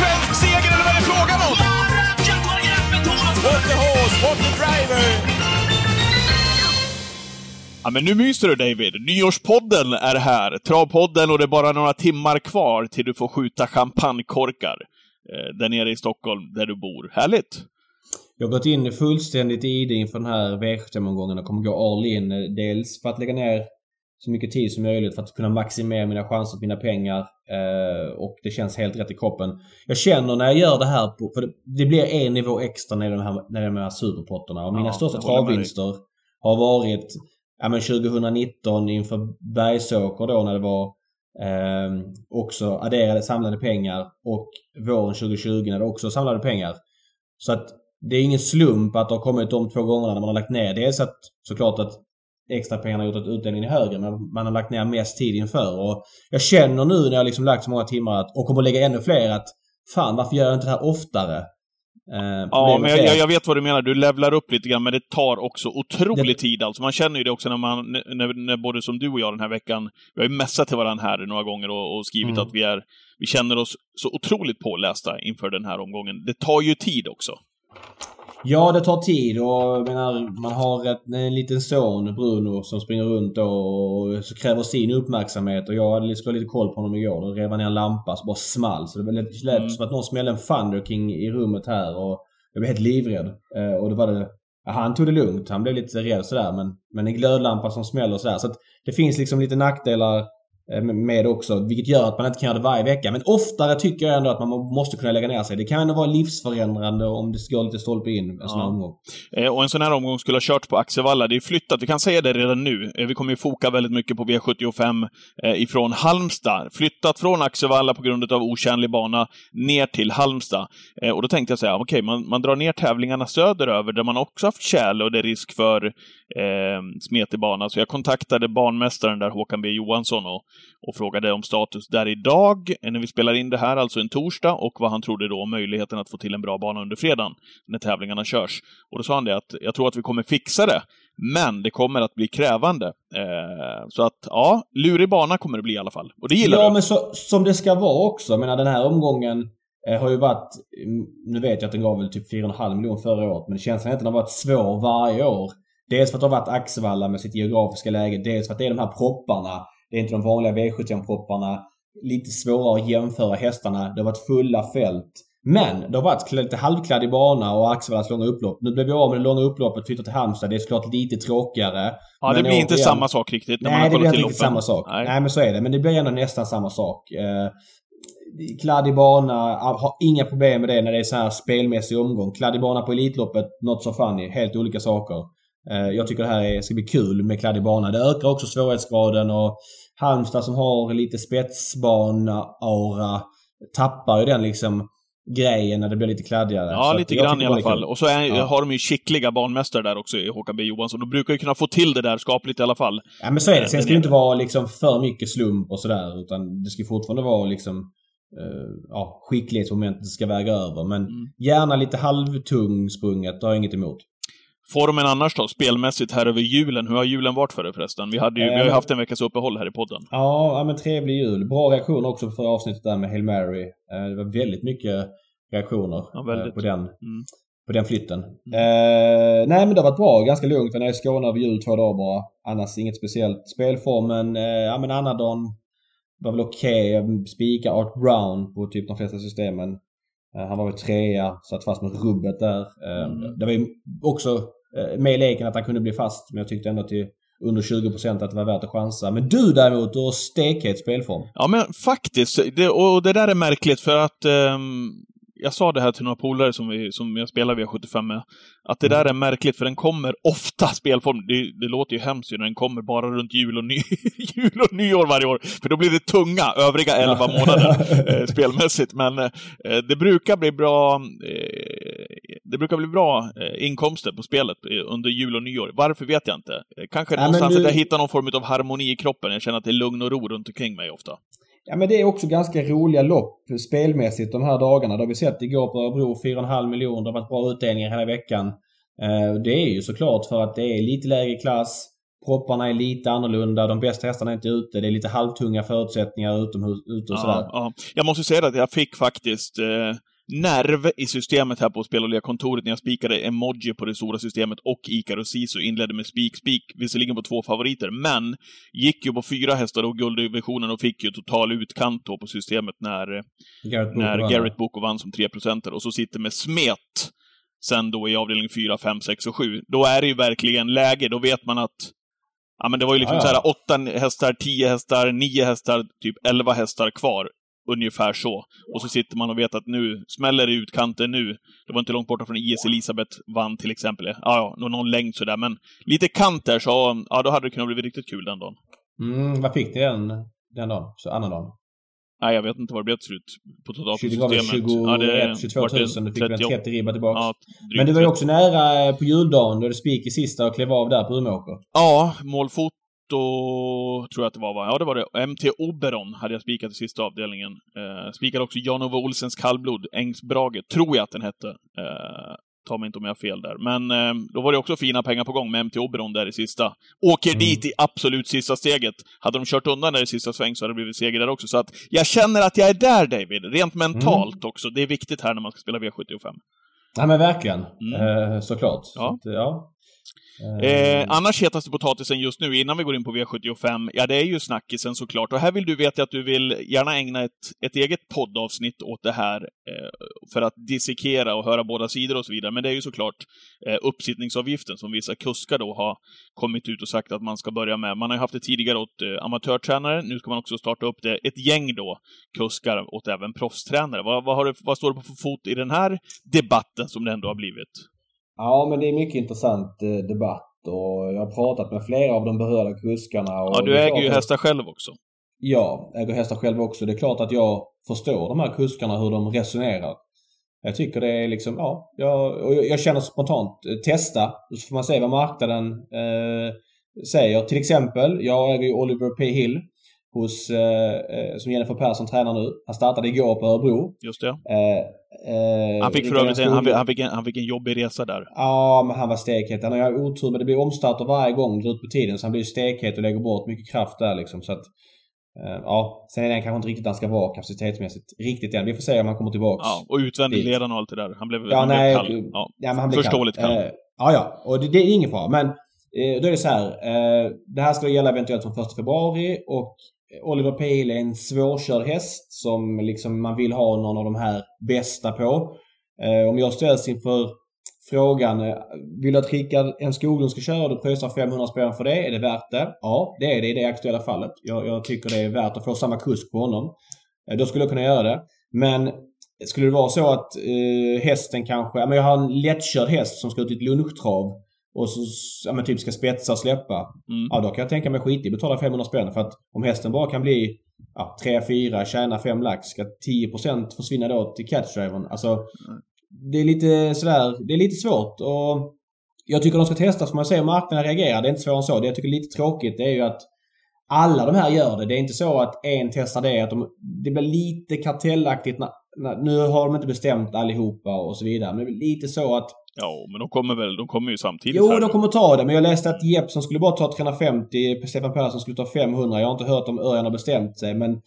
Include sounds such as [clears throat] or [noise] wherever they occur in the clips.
svensk seger eller vad är det frågan om? What the horse, what the driver! Ja, men nu myser du David. Nyårspodden är här. Travpodden och det är bara några timmar kvar till du får skjuta champagnekorkar. Eh, där nere i Stockholm, där du bor. Härligt! Jag har gått in fullständigt i det inför den här V75-omgången och kommer gå all in. Dels för att lägga ner så mycket tid som möjligt för att kunna maximera mina chanser mina pengar. Eh, och det känns helt rätt i kroppen. Jag känner när jag gör det här, på, för det, det blir en nivå extra när de här, när de här superpotterna. Och mina Ja, största travvinster har varit ja, men 2019 inför Bergsåker då när det var eh, också adderade samlade pengar och våren 2020 när det också samlade pengar. Så att det är ingen slump att det har kommit de två gångerna när man har lagt ner. Dels att såklart att extra pengarna gjort att utdelningen är högre men man har lagt ner mest tid inför. Och jag känner nu när jag liksom lagt så många timmar att, och kommer lägga ännu fler att fan varför gör jag inte det här oftare? Eh, Ja, men jag, jag vet vad du menar. Du levlar upp lite grann, men det tar också otrolig Det- tid. Alltså, man känner ju det också när man, när, när både som du och jag den här veckan, vi har ju messat till varandra här några gånger och, och skrivit Mm. att vi är, vi känner oss så otroligt pålästa inför den här omgången. Det tar ju tid också. Ja, det tar tid och menar, man har ett, en liten son, Bruno, som springer runt och så kräver sin uppmärksamhet och jag hade skulle lite koll på honom igår. Då rev han ner en lampa så bara small. Så det lät, lät Mm. som att någon smällde en Thunder King i rummet här och jag blev helt livrädd. Eh, och då var det... Ja, han tog det lugnt. Han blev lite rädd sådär men, men en glödlampa som smäller och sådär. Så att det finns liksom lite nackdelar med också. Vilket gör att man inte kan göra det varje vecka. Men oftare tycker jag ändå att man måste kunna lägga ner sig. Det kan ändå vara livsförändrande om det går lite stolpe in en sån här omgång. Eh, och en sån här omgång skulle ha kört på Axevalla. Det är flyttat, vi kan säga det redan nu. Eh, vi kommer ju foka väldigt mycket på V75 eh, ifrån Halmstad. Flyttat från Axevalla på grund av otjänlig bana ner till Halmstad. Eh, och då tänkte jag säga, okej, man, man drar ner tävlingarna söderöver där man också haft tjäle och det är risk för eh, smetig bana. Så jag kontaktade banmästaren där, Håkan B Johansson, och, och frågade om status där idag, när vi spelar in det här, alltså en torsdag, och vad han trodde då om möjligheten att få till en bra bana under fredagen när tävlingarna körs. Och då sa han det att jag tror att vi kommer fixa det, men det kommer att bli krävande. Eh, så att, ja, lurig bana kommer det bli i alla fall. Och det gillar Ja, du. men så, som det ska vara också. Jag menar den här omgången eh, har ju varit... mm, Nu vet jag att den gav väl typ 4,5 miljoner förra året. Men känslan är att den har varit svår varje år. Dels för att det har varit Axevalla med sitt geografiska läge. Dels för att det är de här propparna. Det är inte de vanliga V75-propparna. Lite svårare att jämföra hästarna. Det har varit fulla fält. Men det har varit lite halvkladdig bana och Axevallas långa upplopp. Nu blev vi av med det långa upploppet, flyttat till Halmstad. Det är såklart lite tråkigare. Ja, det blir inte återigen- samma sak riktigt när man Nej, har det blir inte riktigt samma sak. Nej. Nej. men så är det. Men det blir ändå nästan samma sak. Eh, kladdig bana, har inga problem med det när det är så här spelmässig omgång. Kladdig bana på Elitloppet, not so funny. Helt olika saker. Eh, jag tycker det här är, ska bli kul med kladdig bana. Det ökar också svårighetsgraden och Halmstad som har lite spetsbana-aura tappar ju den liksom grejen när det blir lite kladdigare. Ja, Så lite grann i alla fall. kul. Och så är, Ja. har de ju skickliga banmästare där också i Håkan B Johansson. De brukar ju kunna få till det där skapligt i alla fall. Ja men så är det. Sen Den ska det är inte vara liksom för mycket slump och sådär. Utan det ska fortfarande vara liksom eh, ja, skicklighetsmomentet ska väga över. Men Mm. gärna lite halvtung sprunget, det har jag inget emot. Formen annars då, spelmässigt här över julen. Hur har julen varit för dig förresten? Vi, hade ju, vi har ju Eh, haft en veckas uppehåll här i podden. Ja, ja men trevlig jul. Bra reaktioner också på förra avsnittet där med Hail Mary. Eh, det var väldigt mycket reaktioner Ja, väldigt. eh, på den. Mm. På den flytten. Eh, nej men det har varit bra. Ganska lugnt. Jag är i Skåne över jul två dagar bara. Annars inget speciellt. Spelformen, eh, ja men annandagen var väl okej. Jag spikade Art Brown på typ de flesta systemen. Han var väl trea, satt fast med rubbet där. Mm. Det var ju också Eh, med i leken att han kunde bli fast. Men jag tyckte ändå till under 20% att det var värt att chansa. Men du däremot, du har stekhet spelform. Ja, men faktiskt. Det, och det där är märkligt för att um, jag sa det här till några polare som, vi, som jag spelar V75 med, att det där är märkligt för den kommer ofta, spelform, det, det låter ju hemskt ju när den kommer bara runt jul och, ny, [laughs] jul och nyår varje år, för då blir det tunga övriga 11 månader [laughs] eh, spelmässigt. Men eh, det brukar bli bra eh, det brukar bli bra eh, inkomster på spelet eh, under jul och nyår. Varför vet jag inte. Eh, Kanske men någonstans du- att jag hittar någon form av harmoni i kroppen. Jag känner att det är lugn och ro runt omkring mig ofta. Ja men det är också ganska roliga lopp spelmässigt de här dagarna. Det har vi sett igår på Örebro, 4,5 miljoner. Det har varit bra utdelningar hela veckan. Eh, Det är ju såklart för att det är lite lägre klass. Propparna är lite annorlunda. De bästa hästarna är inte ute. Det är lite halvtunga förutsättningar utomhus ute och ja, sådär. Ja. Jag måste säga att jag fick faktiskt eh, nerv i systemet här på spel och kontoret när jag spikade emoji på det stora systemet och Ikaros Sisu inledde med spik, spik, visserligen på två favoriter, men gick ju på fyra hästar och gulddivisionen och fick ju total utkant då på systemet när Garrett när vann. Garrett Boko vann som 3% och så sitter med smet sen då i avdelning 4, 5, 6 och 7. Då är det ju verkligen läge. Då vet man att Ja, men det var ju liksom Ja, så här åtta hästar, tio hästar, nio hästar, typ elva hästar kvar. Ungefär så. Och så sitter man och vet att nu smäller det i utkanten nu. Det var inte långt borta från IS Elisabeth vann till exempel. Ja, ja, nå- någon längd sådär, men lite kant där så, ja, då hade det kunnat bli riktigt kul den dagen. Mm, vad fick ni den, den dagen? Så andra dagen? Nej, jag vet inte vad det blev till slut på totalt på 20 gav det systemet. 21, Ja, det 22 000. vart det Du fick väl 38 30 ribba tillbaks. Ja, Men du var ju också nära eh, på juldagen då det spik i sista och klev av där på Umeåker. Ja, målfoto tror jag att det var, va? Ja, det var det. MT Oberon hade jag spikat i sista avdelningen. Eh, spikade också Jan-Ove Olsens kallblod, Ängsbrage, tror jag att den hette. Eh, ta mig inte om jag har fel där. Men eh, då var det också fina pengar på gång med MT Oberon där i sista. Åker Mm. dit i absolut sista steget. Hade de kört undan där i sista sväng så hade det blivit seger där också. Så att jag känner att jag är där, David. Rent mentalt också. Det är viktigt här när man ska spela V75. Ja men verkligen. Mm. Eh, såklart. Ja. Så att, ja. Eh, annars hetaste potatisen just nu, innan vi går in på V75, ja det är ju snackisen såklart. Och här vill du veta att du vill gärna ägna ett, ett eget poddavsnitt åt det här eh, för att dissekera och höra båda sidor och så vidare. Men det är ju såklart eh, uppsittningsavgiften som vissa kuskar då har kommit ut och sagt att man ska börja med. Man har ju haft det tidigare åt eh, amatörtränare, nu ska man också starta upp det, ett gäng då, kuskar åt även proffstränare. Vad, vad, du, vad står det på för fot i den här debatten som det ändå har blivit? Ja, men det är mycket intressant eh, debatt och jag har pratat med flera av de berörda kuskarna. Och Ja, du äger ju hästar själv också. Ja, äger hästar själv också. Det är klart att jag förstår de här kuskarna, hur de resonerar. Jag tycker det är liksom, ja, jag jag känner spontant, eh, testa, så får man se vad marknaden eh, säger. Till exempel, jag äger ju Oliver P. Hill hos, eh, eh, som Jennifer Persson tränar nu. Han startade igår på Örebro. Just det. Eh, eh, Han fick för övrigt en, han, fick- han, fick en, han fick en jobbig resa där. Ja, men han var stekhet. Han har otur men det blir omstarter varje gång det ut på tiden. Så han blir stekhet och lägger bort mycket kraft där liksom. Så att, eh, ja, sen är den kanske inte riktigt han ska vara kapacitetsmässigt. Riktigt än. Vi får se om han kommer tillbaks. Ja, och utvändigt ledaren och allt det där. Han blev, Ja, han blev nej. kall. och- Ja. ja, men han blir Förståeligt kall. Eh, ja, ja. Och det, det är ingen fara. Men eh, då är det så här. Eh, det här ska gälla eventuellt från 1 februari och Oliver Pihl är en svårkörd häst som liksom man vill ha någon av de här bästa på. Eh, om jag ställs inför frågan, eh, vill du att Rickard en Skoglund ska köra och du pröjsar 500 spänn för det? Är det värt det? Ja, det är det i det aktuella fallet. Jag, jag tycker det är värt att få samma kusk på honom. Eh, då skulle jag kunna göra det. Men skulle det vara så att eh, hästen kanske, men jag har en lättkörd häst som ska ut i ett lunchtrav och så ja, men typ ska spetsa och släppa. Mm. Ja, då kan jag tänka mig skit i betala 500 spänn för att om hästen bara kan bli ja, 3-4, tjäna 5 lax, ska 10% försvinna då till catchdrivern. Alltså, det är lite sådär, det är lite svårt och jag tycker de ska testas för man ser hur marknaden reagerar. Det är inte svårare än så. Det jag tycker är lite tråkigt det är ju att alla de här gör det. Det är inte så att en testar det. Att de, det blir lite kartellaktigt. När, när, nu har de inte bestämt allihopa och så vidare. Men det blir lite så att Ja, men de kommer väl, de kommer ju samtidigt Jo, de kommer ta det. Men jag läste att Jeppsson skulle bara ta 350. Stefan Persson skulle ta 500. Jag har inte hört om Örjan har bestämt sig. Men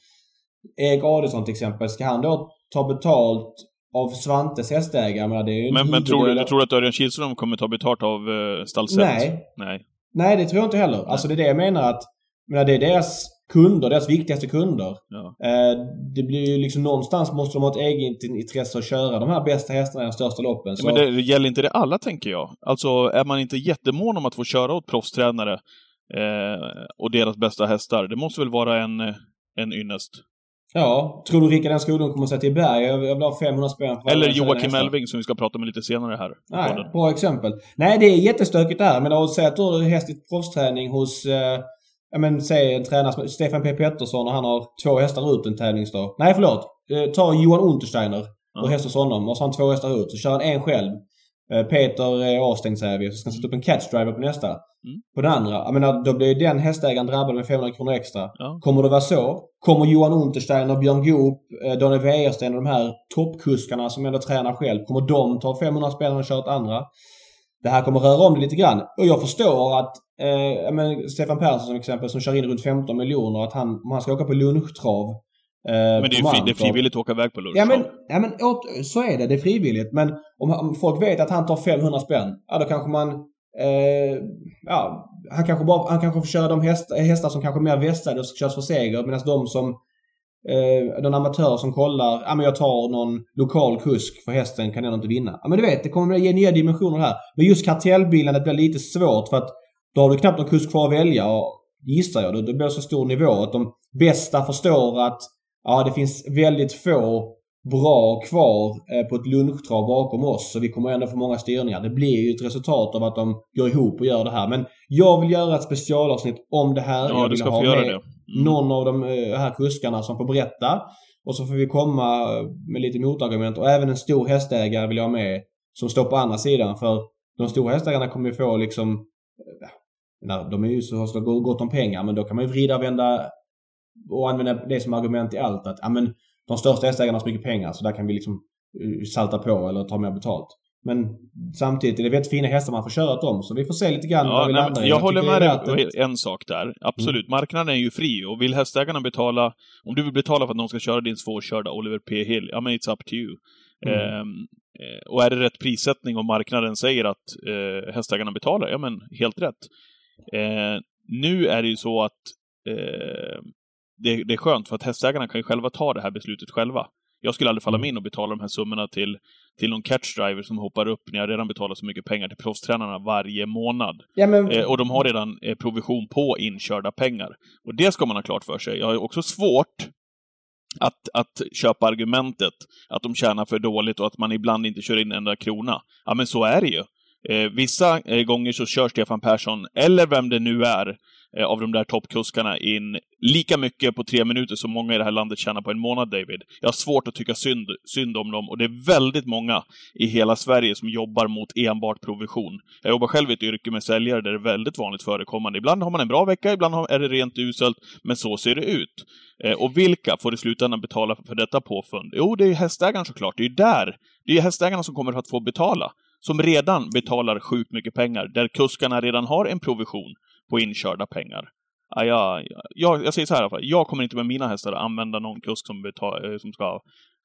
Erik Adelsson till exempel. Ska han då ta betalt av Svantes hästägare? Menar, det är ju en Men, men tror du, du tror att Örjan Kihlström kommer ta betalt av uh, Stallset? Nej. Nej. Nej, det tror jag inte heller. Alltså det är det jag menar att menar, det är deras kunder, deras viktigaste kunder. Ja. Eh, det blir ju liksom någonstans måste de ha ett eget intresse att köra de här bästa hästarna i de största loppen. Så, men det, det gäller inte det alla, tänker jag. Alltså, är man inte jättemån om att få köra åt proffstränare eh, och deras bästa hästar, det måste väl vara en, en ynnest? Ja, tror du Rickard den skolan kommer säga till Berg, jag jag vill ha 500 spänn för Eller Joakim hästar." Elving, som vi ska prata med lite senare här. Nej, bra exempel. Nej, det är jättestökigt där. Men att säga att du har häst i proffsträning hos, eh, men säg en tränare som Stefan P Pettersson och han har två hästar ut en tävlingsdag. Nej, förlåt. Eh, ta Johan Untersteiner och Ja. häst hos honom och så har han två hästar ut. Så kör han en själv. Eh, Peter är avstängd säger vi. Så ska han sätta upp en catchdriver på nästa. Mm. På den andra. Jag menar, då blir den hästägaren drabbad med 500 kronor extra. Ja. Kommer det vara så? Kommer Johan Untersteiner, Björn Goop, eh, Daniel Wäjersten och de här toppkuskarna som ändå tränar själv. Kommer de ta 500 spänn och köra åt andra? Det här kommer röra om det lite grann. Och jag förstår att eh, men Stefan Persson som exempel som kör in runt 15 miljoner att han, om han ska åka på lunchtrav eh, men det är ju fri, det är frivilligt att åka iväg på lunchtrav. Ja men, ja, men så är det. Det är frivilligt. Men om, om folk vet att han tar 500 spänn, ja då kanske man eh, ja, han kanske, bara, han kanske får köra de hästar, hästar som kanske är mer vässade och ska köras för seger medan de som eh, någon amatör som kollar, ja men jag tar någon lokal kusk för hästen kan jag inte vinna. Ja men du vet, det kommer att ge nya dimensioner här. Men just kartellbildandet blir lite svårt för att då har du knappt någon kusk kvar att välja och gissar jag. Det blir så stor nivå att de bästa förstår att ja, det finns väldigt få bra kvar eh, på ett lunchtrav bakom oss så vi kommer ändå få många styrningar. Det blir ju ett resultat av att de går ihop och gör det här. Men jag vill göra ett specialavsnitt om det här. Ja, jag du ska få göra det. Mm. Någon av de eh, här kuskarna som får berätta. Och så får vi komma eh, med lite motargument och även en stor hästägare vill jag ha med som står på andra sidan för de stora hästägarna kommer ju få liksom eh, Nej, de är ju så har gott om pengar men då kan man ju vrida och vända och använda det som argument i allt att ja men de största hästägarna har så mycket pengar så där kan vi liksom salta på eller ta mer betalt. Men samtidigt är det väldigt fina hästar man får köra dem så vi får se lite grann ja, vi i. Jag, jag håller med dig att... en sak där. Absolut. Mm. Marknaden är ju fri och vill hästägarna betala, om du vill betala för att någon ska köra din svårkörda Oliver P Hill, ja men it's up to you. Mm. Ehm, eh, och är det rätt prissättning och marknaden säger att eh, hästägarna betalar, ja men helt rätt. Eh, nu är det ju så att eh, det, det, är skönt för att hästägarna kan ju själva ta det här beslutet själva. Jag skulle aldrig falla mig mm. in och betala de här summorna till, till någon catchdriver som hoppar upp när jag redan betalar så mycket pengar till proffstränarna varje månad. Ja, men... eh, och de har redan eh, provision på inkörda pengar. Och det ska man ha klart för sig. Jag har också svårt att, att köpa argumentet att de tjänar för dåligt och att man ibland inte kör in en enda krona. Ja, men så är det ju. Eh, vissa eh, gånger så kör Stefan Persson, eller vem det nu är, Eh, av de där toppkuskarna in lika mycket på tre minuter som många i det här landet tjänar på en månad, David. Jag har svårt att tycka synd, synd om dem och det är väldigt många i hela Sverige som jobbar mot enbart provision. Jag jobbar själv i ett yrke med säljare där det är väldigt vanligt förekommande. Ibland har man en bra vecka, ibland är det rent uselt, men så ser det ut. Eh, och vilka får i slutändan betala för detta påfund? Jo, det är hästägaren såklart. Det är där. Det är hästägarna som kommer att få betala som redan betalar sjukt mycket pengar, där kuskarna redan har en provision på inkörda pengar. Ja, jag, jag, jag säger så här i alla fall, jag kommer inte med mina hästar använda någon kusk som, betal, eh, som ska ha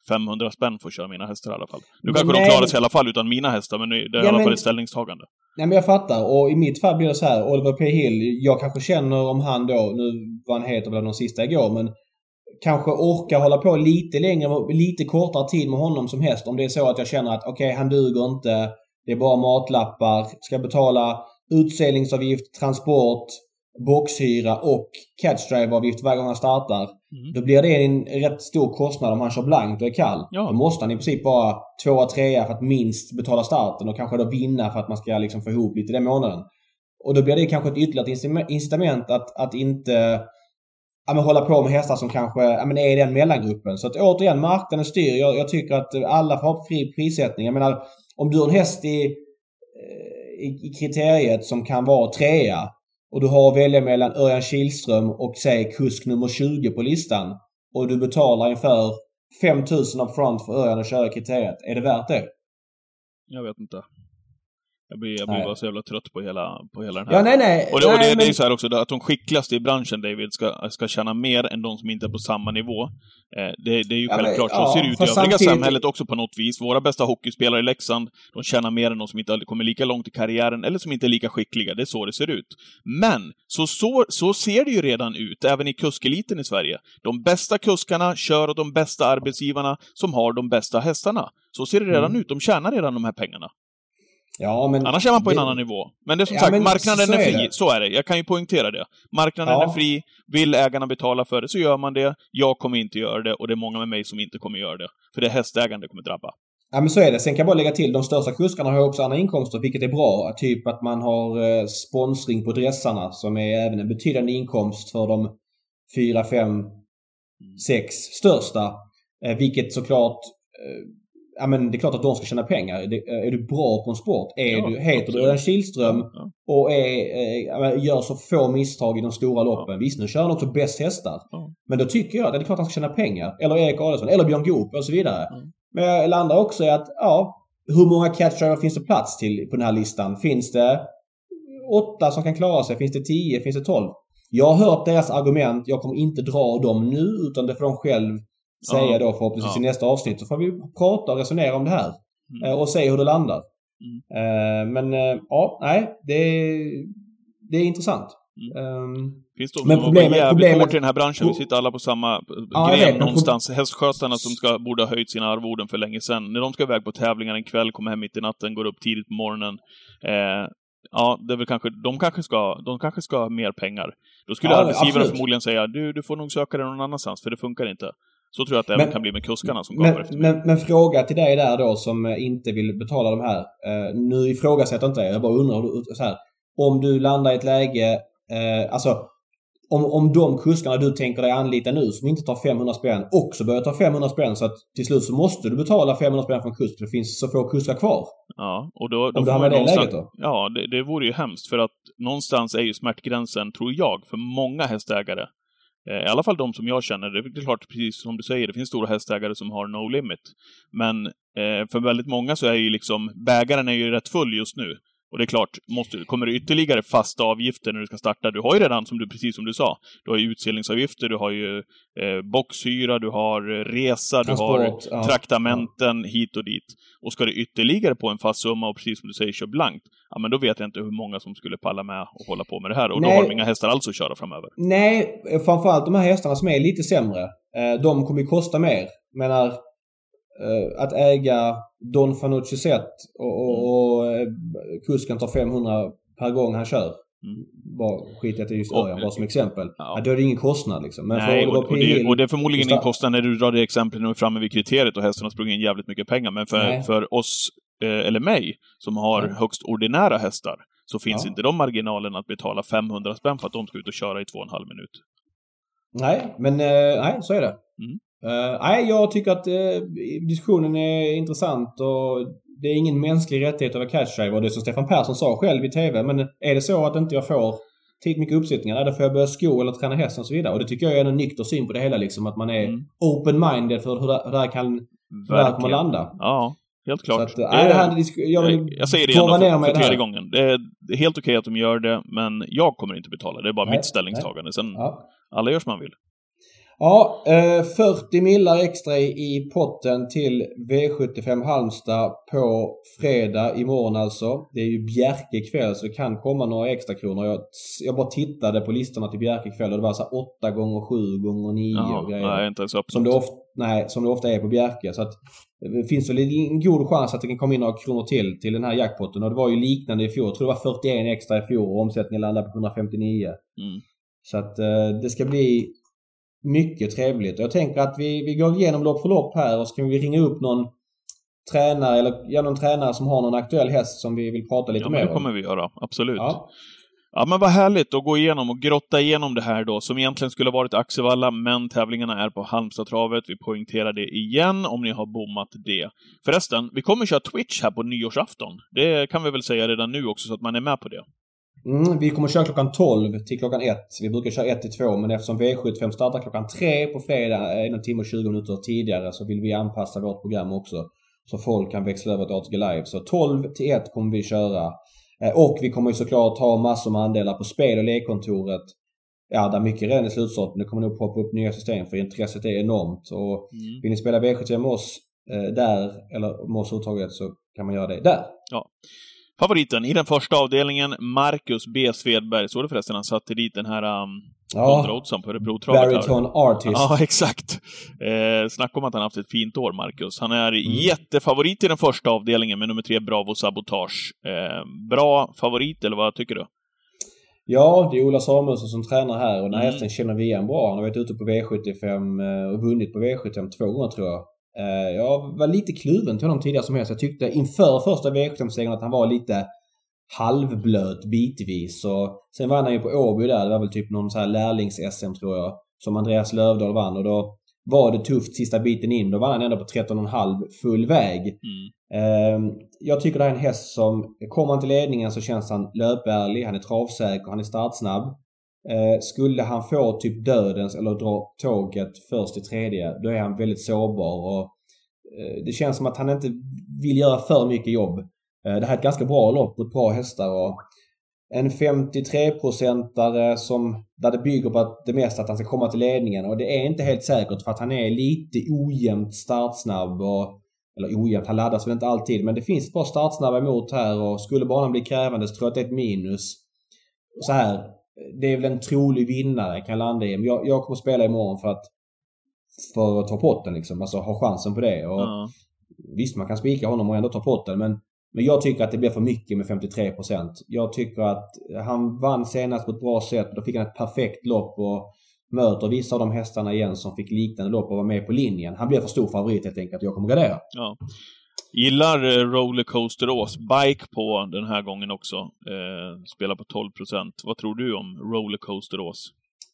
500 spänn för att köra mina hästar i alla fall. Nu kanske Nej. de klarar sig i alla fall utan mina hästar, men det är ja, i alla men... fall ett ställningstagande. Nej men jag fattar och i mitt fall blir det så här, Oliver P Hill, jag kanske känner om han då, nu var han heter bland de sista igår, men kanske orka hålla på lite längre, lite kortare tid med honom som häst. Om det är så att jag känner att okej, okay, han duger inte, det är bara matlappar, ska betala utseglingsavgift, transport, boxhyra och catchdrive-avgift varje gång han startar. Mm. Då blir det en rätt stor kostnad om han kör blankt och är kall. Ja. Då måste han i princip bara tvåa, trea för att minst betala starten och kanske då vinna för att man ska liksom få ihop lite den månaden. Och då blir det kanske ett ytterligare incitament att, att inte ja, men hålla på med hästar som kanske ja, men är i den mellangruppen. Så att återigen, marknaden styr. Jag, jag tycker att alla får ha fri prissättning. Jag menar, om du har en häst i i, kriteriet som kan vara trea och du har att välja mellan Örjan Kihlström och säg kusk nummer 20 på listan och du betalar inför 5000 upfront för Örjan att köra kriteriet. Är det värt det? Jag vet inte. Jag blir, jag blir bara så jävla trött på hela, på hela den här. Ja, nej, nej. Och det, och det, men... det är så här också, att de skickligaste i branschen, David, ska, ska tjäna mer än de som inte är på samma nivå. Eh, det, det, är ju ja, självklart. Men, så ser det ut i övriga samtidigt... samhället också på något vis. Våra bästa hockeyspelare i Leksand, de tjänar mer än de som inte kommer lika långt i karriären, eller som inte är lika skickliga. Det är så det ser ut. Men, så, så, så ser det ju redan ut, även i kuskeliten i Sverige. De bästa kuskarna kör åt de bästa arbetsgivarna som har de bästa hästarna. Så ser det redan mm. ut. De tjänar redan de här pengarna. Ja, men Annars är man på det... en annan nivå. Men det är som ja, sagt, marknaden är, är fri. Så är det. Jag kan ju poängtera det. Marknaden ja. är fri. Vill ägarna betala för det så gör man det. Jag kommer inte göra det och det är många med mig som inte kommer göra det. För det är hästägaren det kommer drabba. Ja men så är det. Sen kan jag bara lägga till, de största kuskarna har också andra inkomster vilket är bra. Typ att man har eh, sponsring på dressarna som är även en betydande inkomst för de fyra, fem, sex största. Eh, vilket såklart eh, ja men det är klart att de ska tjäna pengar. Eh, är du bra på en sport, är ja, du, heter absolut. du Örjan Kihlström ja. och är, äh, gör så få misstag i de stora loppen. Ja. Visst, nu kör han också bäst hästar. Ja. Men då tycker jag att det är klart att han ska tjäna pengar. Eller Erik Adelsson, eller Björn Goop och så vidare. Men jag landar också i att, ja, hur många catchdriver finns det plats till på den här listan? Finns det åtta som kan klara sig? Finns det tio? Finns det tolv? Jag har hört deras argument. Jag kommer inte dra dem nu utan det får de själv säga ja. då förhoppningsvis ja. i nästa avsnitt. Så får vi prata och resonera om det här. Mm. Och se hur det landar. Mm. Men ja, nej. Det är, det är intressant. Um, Finns det men problemet, jävligt problemet, hårt i den här branschen. Vi sitter alla på samma ja, gren någonstans. Hästskötarna som ska, borde ha höjt sina arvoden för länge sedan. När de ska iväg på tävlingar en kväll, kommer hem mitt i natten, går upp tidigt på morgonen. Eh, ja, det är väl kanske, de kanske ska, de kanske ska ha mer pengar. Då skulle ja, arbetsgivaren förmodligen säga, du, du får nog söka dig någon annanstans, för det funkar inte. Så tror jag att det men, även kan bli med kuskarna som men, efter men, men, fråga till dig där då som inte vill betala de här. Uh, nu ifrågasätter inte jag, jag bara undrar så här. Om du landar i ett läge, uh, alltså om, om de kuskarna du tänker dig anlita nu som inte tar 500 spänn också börjar ta 500 spänn så att till slut så måste du betala 500 spänn för en kusk för det finns så få kuskar kvar. Ja, och då... då om du hamnar i det läget då? Ja, det, det vore ju hemskt för att någonstans är ju smärtgränsen, tror jag, för många hästägare. Eh, I alla fall de som jag känner. Det är klart, precis som du säger, det finns stora hästägare som har no limit. Men eh, för väldigt många så är ju liksom, bägaren är ju rätt full just nu. Och det är klart, måste, kommer det ytterligare fasta avgifter när du ska starta? Du har ju redan, som du, precis som du sa, du har ju utställningsavgifter, du har ju eh, boxhyra, du har resa, Transport, du har ja, traktamenten hit och dit. Och ska det ytterligare på en fast summa och precis som du säger, kör blankt, ja men då vet jag inte hur många som skulle palla med och hålla på med det här. Och Nej. då har de inga hästar alls att köra framöver. Nej, framförallt de här hästarna som är lite sämre. Eh, de kommer ju kosta mer. Menar, Eh, att äga Don Fanucci set och, och, mm. och eh, kusken tar 500 per gång han kör. Mm. Bara skit i att det är just Örjan, bara som exempel. Ja. då är det ingen kostnad liksom. Men Nej, och, och, det, och det är förmodligen ingen kostnad när du drar det exemplet när du är framme vid kriteriet och hästen har sprungit in jävligt mycket pengar. Men för, för oss, eh, eller mig, som har Nej. högst ordinära hästar, så finns ja. inte de marginalerna att betala 500 spänn för att de ska ut och köra i två och en halv minut. Nej, men eh, nej, så är det. Mm. Uh, nej, jag tycker att uh, diskussionen är intressant och det är ingen mänsklig rättighet att vara catchdriver. Det som Stefan Persson sa själv i TV. Men är det så att inte jag får tillräckligt mycket uppsättningar, då får jag börja sko eller träna hästen och så vidare. Och det tycker jag är en nykter syn på det hela liksom. Att man är mm. open-minded för hur det, hur det här kan, hur det här kommer landa. Ja. Helt klart. Att, det, är, det här, jag, vill jag säger det igen för, för tredje gången. Det är, det är helt okej okay att de gör det, men jag kommer inte betala. Det är bara nej, mitt ställningstagande. Sen, ja. alla gör som man vill. Ja, 40 eh, millar extra i potten till V75 Halmstad på fredag imorgon alltså. Det är ju Bjerke kväll så det kan komma några extra kronor. Jag, jag bara tittade på listorna till Bjerke kväll och det var så 8 gånger 7 gånger 9 Jaha, och grejer. Nej, inte ens som det, ofta, nej, som det ofta är på Bjerke. Så att det finns väl en god chans att det kan komma in några kronor till till den här jackpotten. Och det var ju liknande i fjol. Jag tror det var 41 extra i fjol och omsättningen landade på 159. Mm. Så att eh, det ska bli mycket trevligt. Jag tänker att vi, vi går igenom lopp för lopp här och så kan vi ringa upp någon tränare eller ja, någon tränare som har någon aktuell häst som vi vill prata lite ja, mer om. Ja, det kommer vi göra. Absolut. Ja. Ja, men vad härligt att gå igenom och grotta igenom det här då, som egentligen skulle varit Axevalla, men tävlingarna är på Halmstadtravet. Vi poängterar det igen, om ni har bommat det. Förresten, vi kommer köra Twitch här på nyårsafton. Det kan vi väl säga redan nu också, så att man är med på det. Mm, vi kommer köra klockan 12 till klockan 1. Vi brukar köra 1 till 2 men eftersom V75 startar klockan 3 på fredag, en timme och 20 minuter tidigare, så vill vi anpassa vårt program också. Så folk kan växla över till ATG Live. Så 12 till 1 kommer vi köra. Eh, och vi kommer ju såklart ha massor med andelar på spel och lekkontoret. Ja, där mycket redan är slutsålt det kommer nog poppa upp nya system för intresset är enormt. Och mm. vill ni spela V75 med oss eh, där, eller med oss överhuvudtaget, så kan man göra det där. Ja. Favoriten i den första avdelningen, Marcus B. Svedberg. Såg du förresten han satte dit den här um, ja, oddsen på Örebrotravet? Bariton Artist. Ja, [laughs] exakt. Eh, snacka om att han haft ett fint år, Marcus. Han är mm. jättefavorit i den första avdelningen med nummer tre, Bravo Sabotage. Eh, bra favorit, eller vad tycker du? Ja, det är Ola Samuelsson som tränar här och den här mm. hästen känner vi igen bra. Han har varit ute på V75 eh, och vunnit på V75 två gånger tror jag. Eh, jag var lite kluven till honom tidigare som helst. Jag tyckte inför första V75-segern att han var lite halvblöt bitvis. Och sen vann han ju på Åby där. Det var väl typ någon så här lärlings-SM tror jag. Som Andreas Lövdahl vann och då var det tufft sista biten in. Då vann han ändå på 13,5 full väg. Mm. Ehm, jag tycker det här är en häst som, kommer han till ledningen så känns han löpärlig, han är travsäker, han är startsnabb. Eh, skulle han få typ dödens eller dra tåget först i tredje, då är han väldigt sårbar. Och eh, det känns som att han inte vill göra för mycket jobb. Eh, det här är ett ganska bra lopp mot bra hästar och en 53-procentare som, där det bygger på att det mesta att han ska komma till ledningen och det är inte helt säkert för att han är lite ojämnt startsnabb och eller ojämnt, han laddas väl inte alltid men det finns ett par startsnabba emot här och skulle banan bli krävande så tror jag att det är ett minus. Så här, det är väl en trolig vinnare kan landa i. Men jag, jag kommer spela imorgon för att för att ta potten liksom. Alltså ha chansen på det. Och mm. Visst, man kan spika honom och ändå ta potten men men jag tycker att det blir för mycket med 53% Jag tycker att han vann senast på ett bra sätt. Då fick han ett perfekt lopp och möter vissa av de hästarna igen som fick liknande lopp och var med på linjen. Han blir för stor favorit helt enkelt. Jag kommer gardera. Ja. Gillar eh, Rollercoaster Ås. Bike på den här gången också. Eh, spelar på 12% Vad tror du om Rollercoaster Ås?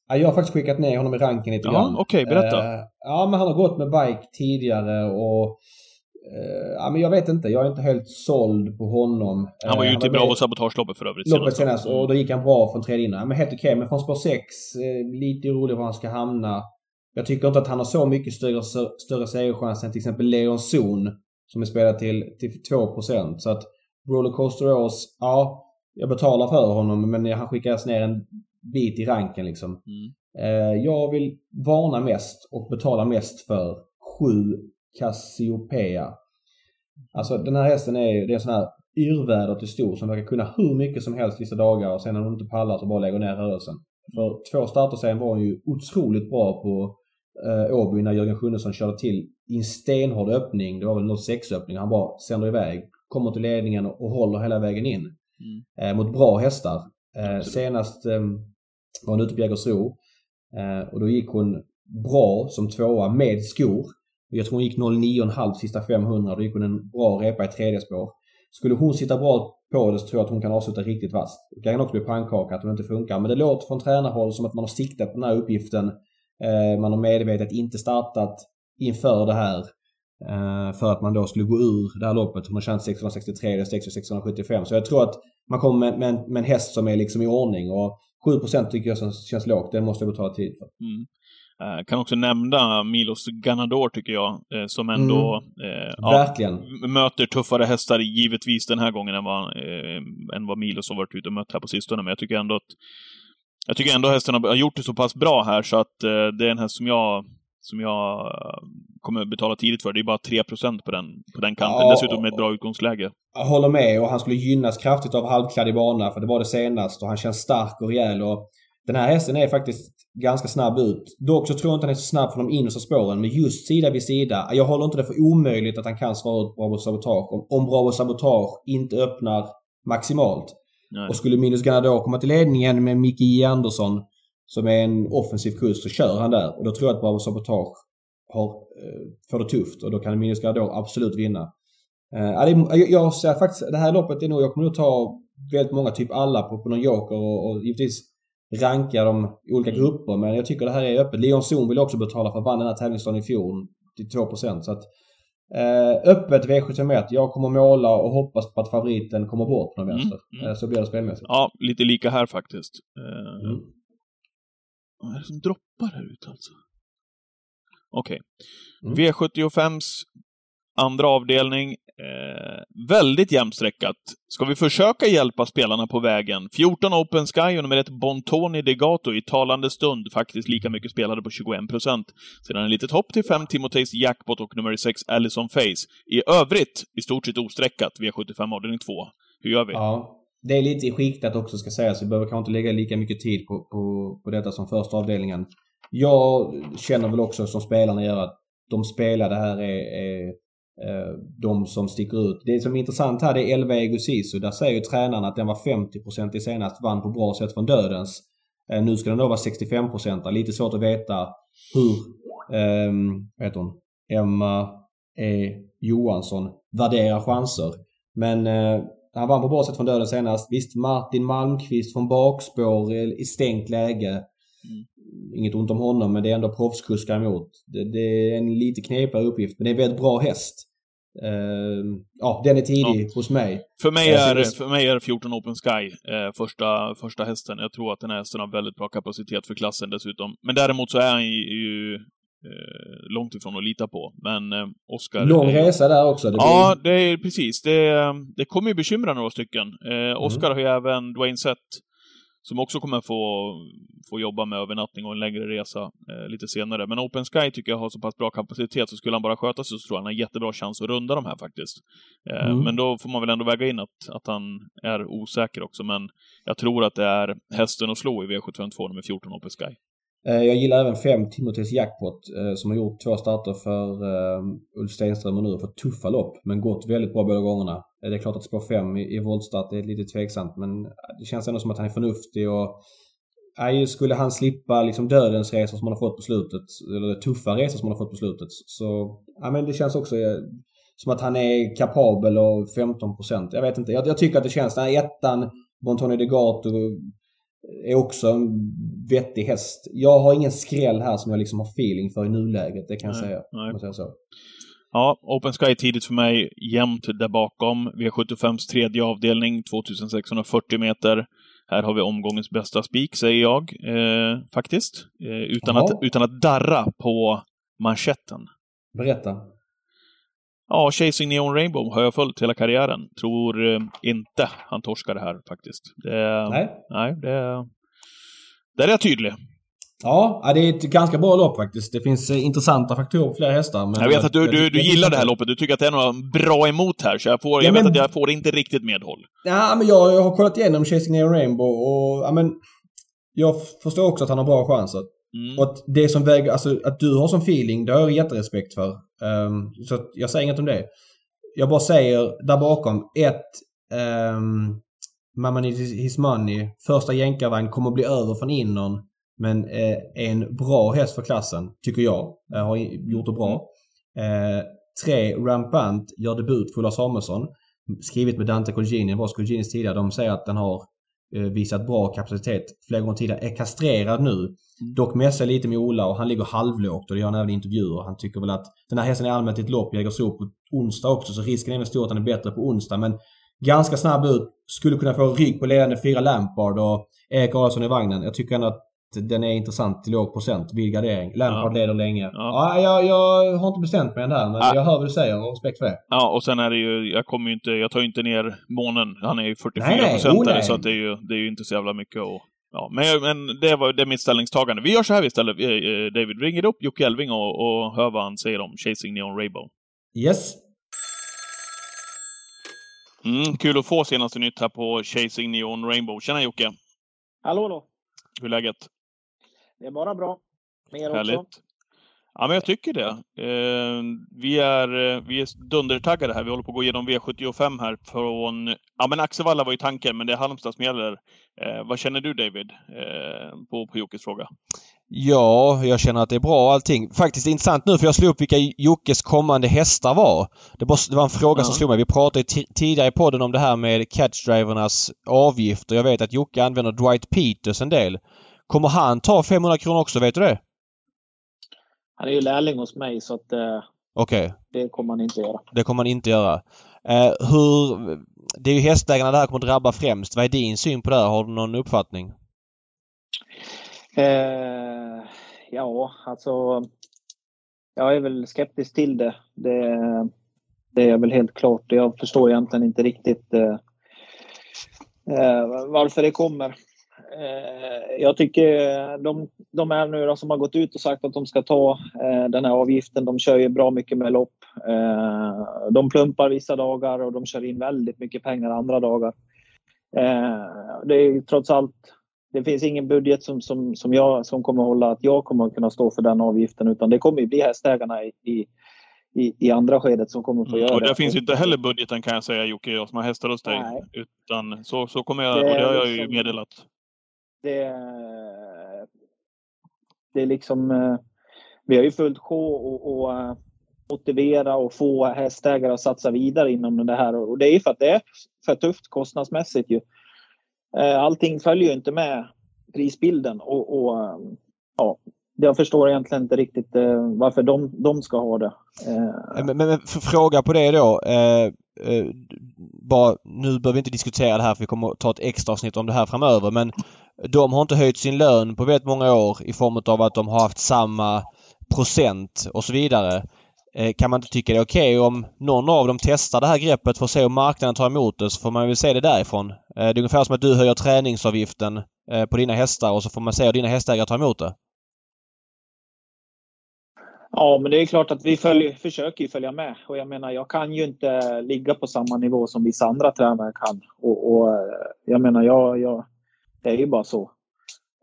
jag har faktiskt skickat ner honom i ranken lite grann. Ja, Okej, okay, berätta. Eh, ja, men han har gått med bike tidigare och Uh, ja, men jag vet inte. Jag är inte helt såld på honom. Han var ju ute i Bravo sabotageloppet för övrigt. Loppet senast. Och då gick han bra från tredje innan. Men helt okej. Okay. Men från spår 6, uh, lite orolig var han ska hamna. Jag tycker inte att han har så mycket större, större segerchans än till exempel Leon Zon. Som är spelad till, till 2%. Så att Rollercoaster Ås, ja. Jag betalar för honom men han skickas ner en bit i ranken liksom. Mm. jag vill varna mest och betala mest för 7 Cassiopeia. Alltså den här hästen är ju, det är en sån här yrväder till stor som verkar kunna hur mycket som helst vissa dagar och sen när hon inte pallar så bara lägger ner rörelsen. För två starter sen var hon ju otroligt bra på eh, Åby när Jörgen Sjunnesson körde till i en stenhård öppning. Det var väl 06 öppning. Han bara sänder iväg, kommer till ledningen och håller hela vägen in. Mm. Eh, mot bra hästar. Eh, senast eh, var hon ute på Jägersro eh, och då gick hon bra som tvåa med skor. Jag tror hon gick 09,5 sista 500. Då gick hon en bra repa i tredje spår. Skulle hon sitta bra på det så tror jag att hon kan avsluta riktigt vasst. Det kan också bli pannkaka att hon inte funkar. Men det låter från tränarhåll som att man har siktat på den här uppgiften. Eh, man har medvetet inte startat inför det här. Eh, för att man då skulle gå ur det här loppet. Har tjänat 663 eller 675. Så jag tror att man kommer med, med, med en häst som är liksom i ordning. Och 7% tycker jag känns lågt. Den måste jag betala tid för. Mm. Uh, kan också nämna Milos Ganador, tycker jag, uh, som ändå mm. Verkligen. Ja, möter tuffare hästar, givetvis, den här gången än vad, än vad Milos har varit ute och mött här på sistone. Men jag tycker ändå att jag tycker ändå hästen har gjort det så pass bra här så att det är en häst som jag som jag kommer betala tidigt för. Det är bara 3 på den, på den kanten. Ja, Dessutom med ett bra utgångsläge. Jag håller med och han skulle gynnas kraftigt av halvkladdig bana för det var det senast och han känns stark och rejäl och den här hästen är faktiskt ganska snabb ut. Dock så tror jag inte han är så snabb från de innersta spåren. Men just sida vid sida. Jag håller inte det för omöjligt att han kan svara ut Bravo Sabotage. Om, om Bravo Sabotage inte öppnar maximalt. Nej. Och skulle Minus Ganador komma till ledningen med Micke J. Andersson som är en offensiv kurs så kör han där. Och då tror jag att Bravo Sabotage har, eh, får det tufft och då kan Minus Ganador absolut vinna. Eh, jag, ser faktiskt, det här loppet är nog, jag kommer nog ta väldigt många, typ alla på, på någon joker och, och givetvis ranka dem i olika mm. grupper. Men jag tycker det här är öppet. Leon Zon vill också betala för att vann den här tävlingsdagen i fjol till 2%. Så att, eh, öppet V71. Jag kommer måla och hoppas på att favoriten kommer bort någon mm, vänster. Mm. Eh, så blir det spelmässigt. Ja, lite lika här faktiskt. Eh, mm. Vad är det som droppar här ute alltså? Okej. Okay. Mm. V75s andra avdelning Eh, väldigt jämnstreckat. Ska vi försöka hjälpa spelarna på vägen? 14 Open Sky och nummer 1 Bontoni Degato i talande stund faktiskt lika mycket spelade på 21 procent. Sedan en litet hopp till 5 Timoteis Jackpot och nummer 6 Allison Face. I övrigt i stort sett ostreckat V75 avdelning 2. Hur gör vi? Ja, det är lite i skiktat också ska sägas. Vi behöver kanske inte lägga lika mycket tid på, på, på detta som första avdelningen. Jag känner väl också som spelarna gör att de spelade här är, är Eh, de som sticker ut. Det som är intressant här det är Elva Egosisu. Där säger ju tränaren att den var 50% i senast, vann på bra sätt från dödens. Eh, nu ska den då vara 65%. Lite svårt att veta hur, eh, vad heter hon, Emma E Johansson värderar chanser. Men eh, han vann på bra sätt från döden senast. Visst, Martin Malmqvist från bakspår eh, i stängt läge. Mm. Inget ont om honom men det är ändå proffskuskar emot. Det, det, är en lite knepigare uppgift men det är en väldigt bra häst. Uh, ja, den är tidig ja. hos mig. För mig är, för mig är 14 Open Sky eh, första, första hästen. Jag tror att den här hästen har väldigt bra kapacitet för klassen dessutom. Men däremot så är han ju... Eh, långt ifrån att lita på. Men eh, Oskar... Lång resa där också. Det ja, blir... det är precis. Det, det kommer ju bekymra några stycken. Eh, Oskar mm. har ju även Dwayne Sett som också kommer få, få jobba med övernattning och en längre resa eh, lite senare. Men Open Sky tycker jag har så pass bra kapacitet, så skulle han bara sköta sig så tror jag han har jättebra chans att runda de här faktiskt. Eh, mm. Men då får man väl ändå väga in att, att han är osäker också, men jag tror att det är hästen att slå i V752 nummer 14 Open Sky. Eh, jag gillar även 5 Timothys Jackpot eh, som har gjort två starter för eh, Ulf Stenström och nu har fått tuffa lopp men gått väldigt bra båda gångerna. Det är klart att spår 5 i, i voltstart är lite tveksamt men det känns ändå som att han är förnuftig och Nej, skulle han slippa liksom dödens resor som han har fått på slutet, eller tuffa resor som han har fått på slutet, så ja, men det känns också som att han är kapabel och 15% Jag vet inte. Jag, jag tycker att det känns, den här ettan, Montoni Degato är också en vettig häst. Jag har ingen skräll här som jag liksom har feeling för i nuläget, det kan jag säga. Nej. Jag säga så. Ja, Open Sky tidigt för mig, jämnt där bakom. V75s tredje avdelning, 2640 meter. Här har vi omgångens bästa spik, säger jag, eh, faktiskt. Eh, utan, att, utan att darra på manschetten. Berätta. Ja, Chasing Neon Rainbow har jag följt hela karriären. Tror eh, inte han torskar det här faktiskt. Det, nej. Nej, det... Där är jag tydlig. Ja, det är ett ganska bra lopp faktiskt. Det finns eh, intressanta faktorer på flera hästar. jag vet att du, du, du gillar det här loppet. Du tycker att det är något bra emot här, så jag, får, ja, jag men, vet att jag får inte riktigt medhåll. Ja, men jag, jag har kollat igenom Chasing Neon Rainbow och ja, men, jag förstår också att han har bra chanser. Mm. Och det som väger, alltså att du har som feeling, det har jag jätterespekt för. Um, så jag säger inget om det. Jag bara säger där bakom, ett um, Mamma Needs His Money, första jänkarvagn, kommer att bli över från innern. Men eh, en bra häst för klassen, tycker jag. Eh, har gjort det bra. Eh, tre, Rampant gör debut för Ulla Samuelsson. Skrivit med Dante Colgini, var Colginis tidigare. De säger att den har visat bra kapacitet flera gånger tidigare. Är kastrerad nu. Mm. Dock mässar lite med Ola och han ligger halvlågt och det gör han även i intervjuer. Han tycker väl att den här hästen är allmänt i ett lopp, Jägersro på onsdag också så risken är väl stor att han är bättre på onsdag men ganska snabb ut. Skulle kunna få rygg på ledande fyra Lampard och Erik Adolfsson i vagnen. Jag tycker ändå att den är intressant till låg procent vid gardering. Lampard ja. leder länge. Ja. ja jag, jag, har inte bestämt mig än där, men ja. jag hör vad du säger och respekt för det. Ja, och sen är det ju, jag kommer ju inte, jag tar ju inte ner månen. Han är ju 44 procent oh, så att det är ju, det är ju inte så jävla mycket att Ja, men, men det, var, det är mitt ställningstagande. Vi gör så här istället, eh, eh, David. Ringer upp Jocke Elving och, och hör vad han säger om Chasing Neon Rainbow. Yes. Mm, kul att få senaste nytt här på Chasing Neon Rainbow. Tjena Jocke! Hallå då! Hur är läget? Det är bara bra. Mer Härligt. också. Ja, men jag tycker det. Eh, vi, är, eh, vi är dundertaggade här. Vi håller på att gå igenom V75 här från... Ja, men Axevalla var ju tanken, men det är Halmstad som gäller. Eh, vad känner du David, eh, på, på Jockes fråga? Ja, jag känner att det är bra allting. Faktiskt intressant nu för jag slog upp vilka Jockes kommande hästar var. Det var, en fråga ja. som slog mig. Vi pratade tidigare i podden om det här med catchdrivernas avgifter. Jag vet att Jocke använder Dwight Peters en del. Kommer han ta 500 kronor också? Vet du det? Han är ju lärling hos mig så att eh, okay. det kommer han inte göra. Det kommer han inte göra. Eh, hur... Det är ju hästägarna det här kommer drabba främst. Vad är din syn på det här? Har du någon uppfattning? Eh, ja, alltså jag är väl skeptisk till det. det. Det är väl helt klart. Jag förstår egentligen inte riktigt eh, eh varför det kommer. Eh, jag tycker de, de är nu då som har gått ut och sagt att de ska ta eh, den här avgiften, de kör ju bra mycket med lopp. Eh, de plumpar vissa dagar och de kör in väldigt mycket pengar andra dagar. Det är trots allt det finns ingen budget som, som, som, jag, som kommer hålla att jag kommer kunna stå för den avgiften utan det kommer bli hästägarna i, i, i andra skedet som kommer att få mm. göra och det. Och finns inte heller budgeten kan jag säga Jocke, jag som har hästar hos dig. Nej. Utan så, så kommer jag, det och det har jag ju liksom- meddelat det, det är liksom... Eh, vi har ju fullt sjå att eh, motivera och få hästägare att satsa vidare inom det här. Och det är för att det är för tufft kostnadsmässigt. Ju. Eh, allting följer ju inte med prisbilden. Och, och ja, jag förstår egentligen inte riktigt varför de, de ska ha det. Men, men fråga på det då. Eh, bara, nu behöver vi inte diskutera det här för vi kommer att ta ett extra avsnitt om det här framöver men de har inte höjt sin lön på väldigt många år i form av att de har haft samma procent och så vidare. Eh, kan man inte tycka det är okej okay om någon av dem testar det här greppet för att se om marknaden tar emot det så får man väl se det därifrån. Eh, det är ungefär som att du höjer träningsavgiften eh, på dina hästar och så får man se hur dina hästägare tar emot det. Ja, men det är klart att vi följ, försöker ju följa med. Och jag menar, jag kan ju inte ligga på samma nivå som vissa andra tränare kan. Och, och jag menar, jag, jag, det är ju bara så.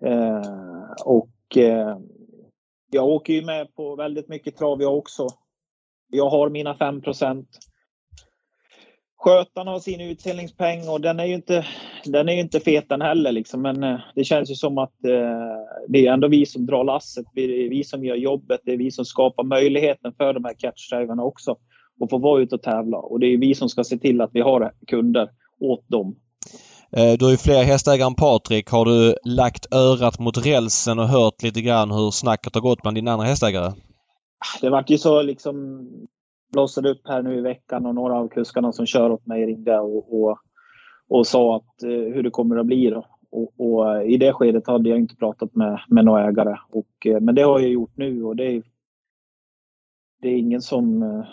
Eh, och eh, jag åker ju med på väldigt mycket trav jag också. Jag har mina 5% Skötarna har sin utdelningspeng och den är ju inte, den är ju inte fet den heller. Liksom. Men eh, det känns ju som att eh, det är ändå vi som drar lasset. Det är vi som gör jobbet. Det är vi som skapar möjligheten för de här catchdrivarna också att få vara ute och tävla. Och det är vi som ska se till att vi har kunder åt dem. Eh, du har ju fler hästägare än Patrik. Har du lagt örat mot rälsen och hört lite grann hur snacket har gått bland dina andra hästägare? Ah, det vart ju så liksom blossade upp här nu i veckan och några av kuskarna som kör åt mig ringde och, och, och sa att, eh, hur det kommer att bli. Då. Och, och, eh, I det skedet hade jag inte pratat med, med några ägare. Och, men det har jag gjort nu och det är, det är ingen som,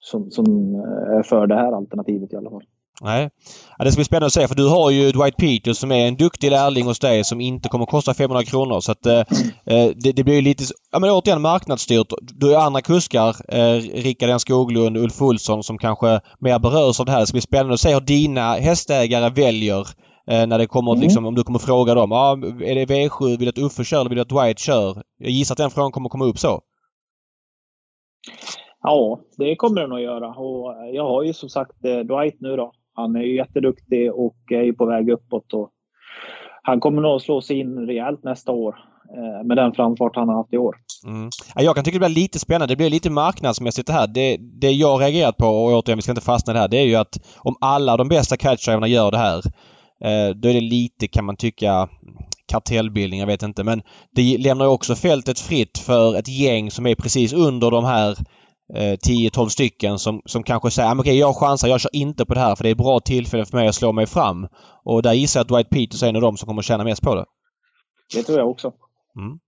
som, som är för det här alternativet i alla fall. Nej. Ja, det ska bli spännande att se för du har ju Dwight Peters som är en duktig lärling hos dig som inte kommer att kosta 500 kronor. Så att eh, eh, det, det, blir ju lite, ja men återigen marknadsstyrt. Du har andra kuskar, eh, Rickard N Skoglund, Ulf Olsson som kanske mer berörs av det här. Det ska bli spännande att se hur dina hästägare väljer eh, när det kommer mm. liksom, om du kommer fråga dem. Ah, är det V7? Vill du att Uffe kör eller vill du att Dwight kör? Jag gissar att den frågan kommer komma upp så. Ja, det kommer den att göra. Och jag har ju som sagt eh, Dwight nu då. Han är ju jätteduktig och är ju på väg uppåt. Och han kommer nog slå sig in rejält nästa år eh, med den framfart han har haft i år. Mm. Jag kan tycka det blir lite spännande. Det blir lite marknadsmässigt det här. Det, det jag reagerat på, och återigen vi ska inte fastna i det här, det är ju att om alla de bästa catchdriverna gör det här eh, då är det lite, kan man tycka, kartellbildning, jag vet inte. Men det lämnar också fältet fritt för ett gäng som är precis under de här 10-12 eh, stycken som, som kanske säger att okay, jag chansar, jag kör inte på det här för det är ett bra tillfälle för mig att slå mig fram. Och där gissar jag att Dwight Peters är en av dem som kommer tjäna mest på det. Det tror jag också. Mm.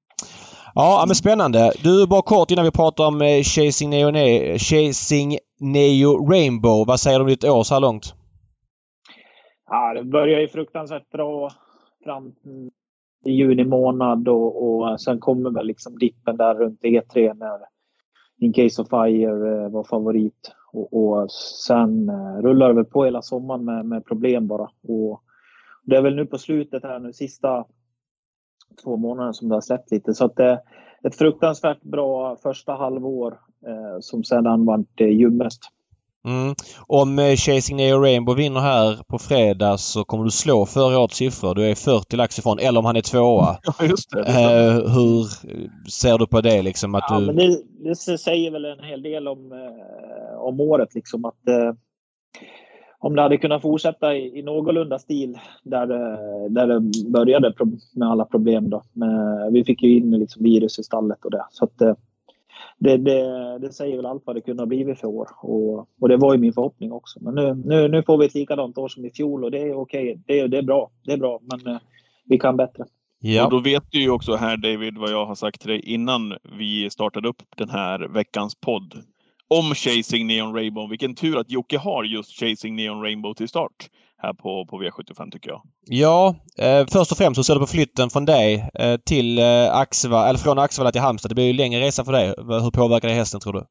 Ja, men spännande. Du, bara kort innan vi pratar om eh, Chasing Neo, ne Chasing Neo Rainbow. Vad säger du om ditt år så här långt? Ja, det börjar ju fruktansvärt bra fram i juni månad och, och sen kommer väl liksom dippen där runt E3 när in Case of Fire eh, var favorit. Och, och sen eh, rullar det väl på hela sommaren med, med problem bara. Och det är väl nu på slutet här nu sista två månaderna som det har släppt lite. Så att det är ett fruktansvärt bra första halvår eh, som sedan vart eh. Mm. Om eh, Chasing Neo Rainbow vinner här på fredag så kommer du slå förra årets siffror. Du är 40 lax ifrån. Eller om han är tvåa. [laughs] Ja, just det. Uh, hur ser du på det liksom? Att ja, du... men det, det, säger väl en hel del om, uh, om året liksom att uh, om det hade kunnat fortsätta i, i någorlunda stil där, där det började med alla problem då. Men vi fick ju in liksom virus i stallet och det. Så att, det, det, det, säger väl allt vad det kunde ha blivit för år. Och, och det var ju min förhoppning också. Men nu, nu, nu får vi ett likadant år som i fjol och det är okej. Det, det är bra. Det är bra, men eh, vi kan bättre. Ja. Och då vet du ju också här David vad jag har sagt till dig innan vi startade upp den här veckans podd om Chasing Neon Rainbow. Vilken tur att Jocke har just Chasing Neon Rainbow till start här på, på V75 tycker jag. Ja, eh, först och främst så ser du på flytten från dig eh, till eh, Axeva, eller från Axevalla till Halmstad. Det blir ju längre resa för dig. Hur påverkar det hästen tror du?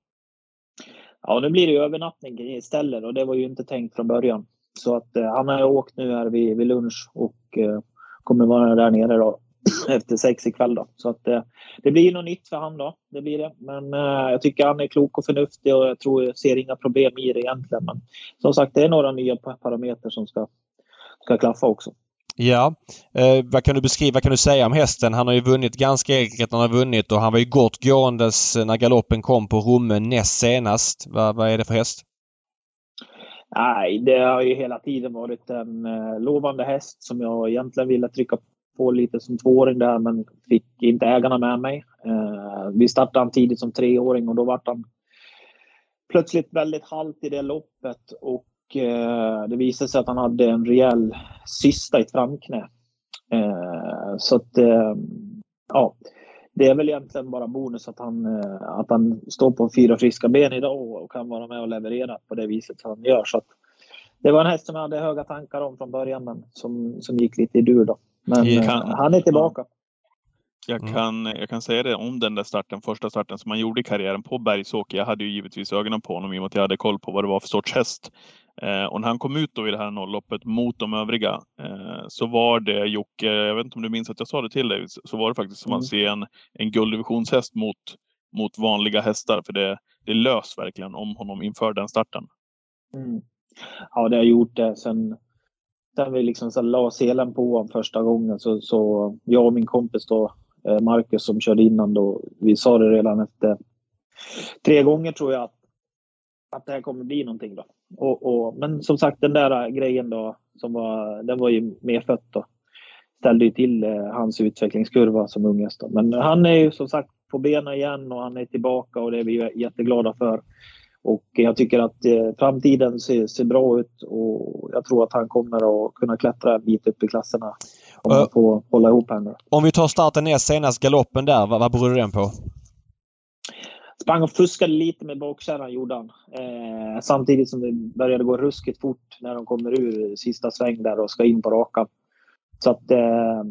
Ja, nu blir det ju övernattning istället och det var ju inte tänkt från början. Så att eh, han har åkt nu här vid, vid lunch och eh, kommer vara där nere då efter sex ikväll. Då. Så att, eh, det blir något nytt för han då. Det blir det. Men eh, jag tycker han är klok och förnuftig och jag tror jag ser inga problem i det egentligen. Men som sagt, det är några nya parametrar som ska, ska klaffa också. Ja. Eh, vad kan du beskriva, vad kan du säga om hästen? Han har ju vunnit ganska enkelt han har vunnit och han var ju gott gåendes när galoppen kom på Romme näst senast. Vad, är det för häst? Nej, det har ju hela tiden varit en eh, lovande häst som jag egentligen ville trycka på lite som tvååring där men fick inte ägarna med mig. Eh, vi startade han tidigt som treåring och då var han plötsligt väldigt halt i det loppet och eh, det visade sig att han hade en rejäl cysta i ett framknä. Eh, så att, eh, ja. det är väl egentligen bara bonus att han, eh, att han står på fyra friska ben idag och kan vara med och leverera på det viset som han gör. Så att, det var en häst som jag hade höga tankar om från början men som, som gick lite i dur då. Men kan, han är tillbaka. Jag mm. kan, jag kan säga det om den där starten, första starten som han gjorde i karriären på Bergsåker. Jag hade ju givetvis ögonen på honom i och med att jag hade koll på vad det var för sorts häst. Eh, och när han kom ut då i det här nollloppet mot de övriga eh, så var det Jocke, jag vet inte om du minns att jag sa det till dig, så var det faktiskt som mm. att se en, en gulddivisionshäst mot, mot vanliga hästar. För det, det lös verkligen om honom inför den starten. Mm. Ja, det har gjort det sen, sen vi liksom så la selen på honom första gången. Så, så jag och min kompis då, eh, Marcus som körde innan då, vi sa det redan efter tre gånger tror jag att, att det här kommer bli någonting då. Och, och, men som sagt den där eh, grejen då, som var, den var ju medfött då. Ställde ju till eh, hans utvecklingskurva som ungest. Men han är ju som sagt på benen igen och han är tillbaka och det är vi jätteglada för. Och jag tycker att eh, framtiden ser, ser, bra ut och jag tror att han kommer att kunna klättra en bit upp i klasserna. Om man får hålla ihop här nu. Om vi tar starten ner senast, galoppen där. Vad, vad beror den på? Sprang och fuskade lite med bakkärran gjorde han. Eh, samtidigt som det började gå ruskigt fort när de kommer ur sista sväng där och ska in på rakan. Så att eh,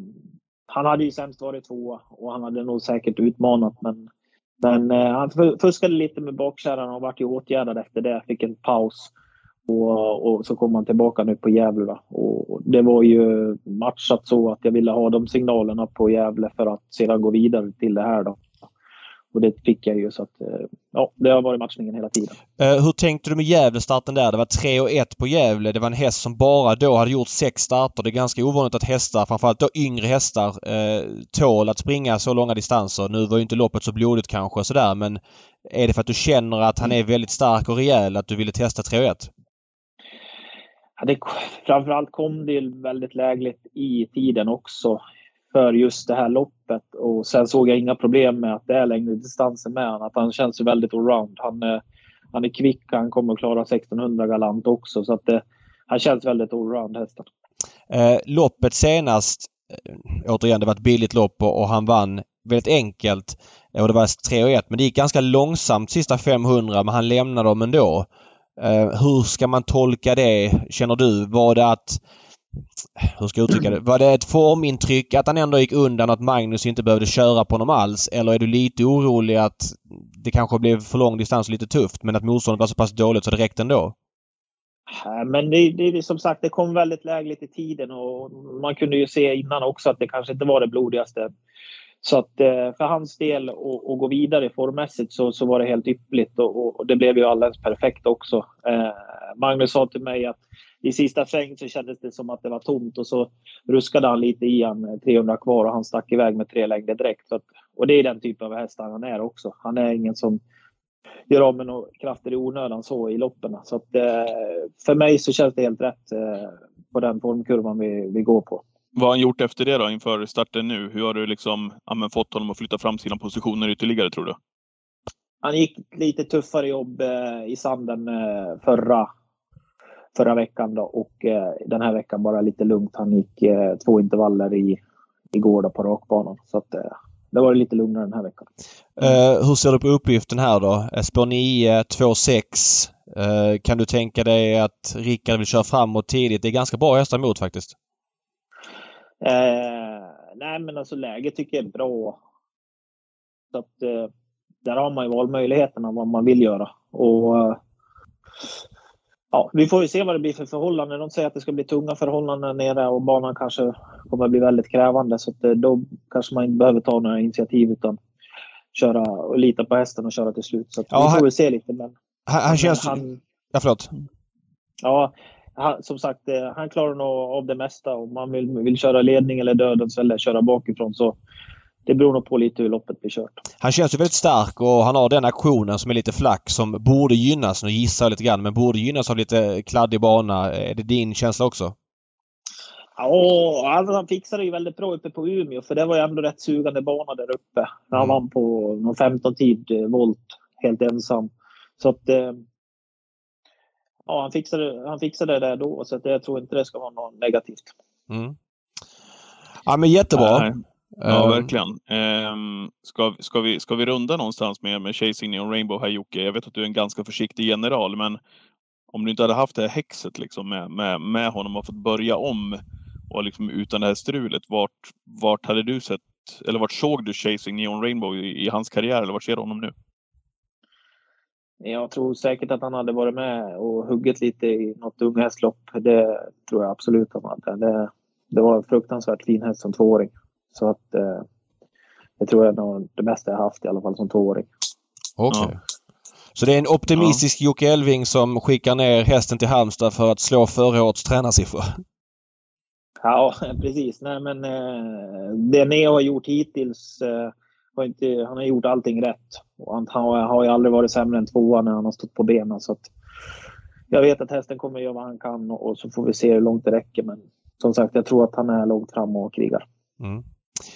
han hade ju sämst varit tvåa och han hade nog säkert utmanat men men eh, han fuskade lite med bakkärran och vart ju åtgärdad efter det. Fick en paus. Och, och, så kom han tillbaka nu på Gävle. Och det var ju matchat så att jag ville ha de signalerna på Gävle för att sedan gå vidare till det här. Då. Och det fick jag ju så att eh, ja, det har varit matchningen hela tiden. Uh, hur tänkte du med Gävle-starten där? Det var 3 och 1 på Gävle. Det var en häst som bara då hade gjort sex starter. Det är ganska ovanligt att hästar, framförallt då yngre hästar, uh, tål att springa så långa distanser. Nu var ju inte loppet så blodigt kanske sådär men är det för att du känner att han är väldigt stark och rejäl att du ville testa 3 och 1? Ja, det, framförallt kom det väldigt lägligt i tiden också för just det här loppet. Och sen såg jag inga problem med att det är längre distanser med honom. Att han känns väldigt allround. Han, eh, han är kvick, han kommer att klara 1600 galant också. Så att det, han känns väldigt allround hästen. Eh, loppet senast, eh, återigen det var ett billigt lopp och, och han vann väldigt enkelt. Och det var 3 och 1 men det gick ganska långsamt sista 500 men han lämnade dem ändå. Eh, hur ska man tolka det känner du? Var det att hur ska jag uttrycka det? Var det ett formintryck att han ändå gick undan och att Magnus inte behövde köra på honom alls? Eller är du lite orolig att det kanske blev för lång distans och lite tufft men att motståndet var så pass dåligt så det räckte ändå? Äh, men det, det, som sagt, det kom väldigt lägligt i tiden och man kunde ju se innan också att det kanske inte var det blodigaste. Så att eh, för hans del att gå vidare formmässigt så, så var det helt yppligt och, och det blev ju alldeles perfekt också. Eh, Magnus sa till mig att i sista sväng så kändes det som att det var tomt och så ruskade han lite i han eh, 300 kvar och han stack iväg med tre längder direkt. Så att, och det är den typen av häst han är också. Han är ingen som gör av med några krafter i onödan så i loppen. Så att, eh, för mig så känns det helt rätt eh, på den formkurvan vi, vi går på. Vad har han gjort efter det då inför starten nu? Hur har du liksom ja, fått honom att flytta fram sina positioner ytterligare tror du? Han gick lite tuffare jobb eh, i sanden eh, förra förra veckan då, och eh, den här veckan bara lite lugnt. Han gick eh, två intervaller i, igår då på rakbanan. Så att, eh, det var lite lugnare den här veckan. Uh, hur ser du på uppgiften här då? Spår 9, 2-6. Uh, kan du tänka dig att Rickard vill köra framåt tidigt? Det är ganska bra hästar emot faktiskt. Uh, nej men alltså läget tycker jag är bra. Så att, uh, där har man ju valmöjligheterna vad man vill göra. Och ja, vi får ju se vad det blir för förhållanden. De säger att det ska bli tunga förhållanden nere och banan kanske kommer att bli väldigt krävande. Så att eh, då kanske man inte behöver ta några initiativ utan köra och lita på hästen och köra till slut. Så ja, vi får väl se lite. Men, han, han känns... Han, ja, förlåt. Ja, han, som sagt, eh, han klarar nog av det mesta. Om man vill, vill köra ledning eller dödens eller köra bakifrån så det beror nog på lite hur loppet blir kört. Han känns ju väldigt stark och han har den aktionen som är lite flack som borde gynnas, nu gissar jag lite grann, men borde gynnas av lite kladdig bana. Är det din känsla också? Ja, alltså han fixade ju väldigt bra uppe på Umeå för det var ju ändå rätt sugande bana där uppe. Han mm. vann på någon 15 tid eh, volt helt ensam. Så att eh, ja, han fixade, han fixade det där då så att jag tror inte det ska vara något negativt. Mm. Ja men jättebra. Ja, um, verkligen. Um, ska, ska, vi, ska vi runda någonstans med, med Chasing Neon Rainbow här Jocke? Jag vet att du är en ganska försiktig general, men om du inte hade haft det här häxet liksom med, med, med honom och fått börja om och liksom utan det här strulet, vart, vart hade du sett, eller vart såg du Chasing Neon Rainbow i, i hans karriär, eller vart ser du honom nu? Jag tror säkert att han hade varit med och huggit lite i något unghästlopp. Det tror jag absolut han hade. Det, det var en fruktansvärt fin häst som tvååring. Så att eh, det tror jag är nog det bästa jag haft i alla fall som tvååring. Okej. Okay. Ja. Så det är en optimistisk ja. Jocke Elving som skickar ner hästen till Halmstad för att slå förra årets tränarsiffror? Ja, [laughs] precis. Nej, men eh, det Neo har gjort hittills eh, har inte, han har gjort allting rätt. Och han, han har ju aldrig varit sämre än tvåa när han har stått på benen. Så att jag vet att hästen kommer göra vad han kan och, och så får vi se hur långt det räcker. Men som sagt, jag tror att han är långt fram och krigar. Mm.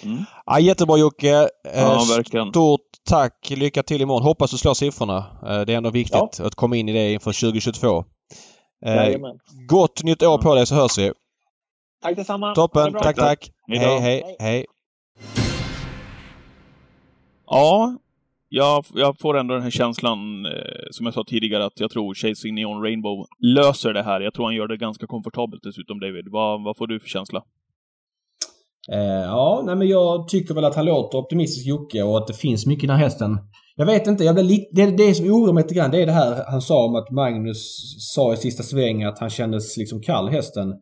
Mm. Ja, jättebra Jocke! Ja, eh, verkligen. Stort tack! Lycka till imorgon! Hoppas du slår siffrorna. Eh, det är ändå viktigt ja. att komma in i det inför 2022. Eh, Jajamän. Gott nytt år på dig så hörs vi! Tack detsamma! Toppen! Tack, tack! Hej, hej, hej, hej! Ja, jag, jag, får ändå den här känslan, eh, som jag sa tidigare, att jag tror Chasing Neon Rainbow löser det här. Jag tror han gör det ganska komfortabelt dessutom, David. Vad, vad får du för känsla? Eh, ja, nej men jag tycker väl att han låter optimistisk Jocke och att det finns mycket i den här hästen. Jag vet inte, jag blir lite, det, det som oroar mig lite grann det är det här han sa om att Magnus sa i sista sväng att han kändes liksom kall hästen.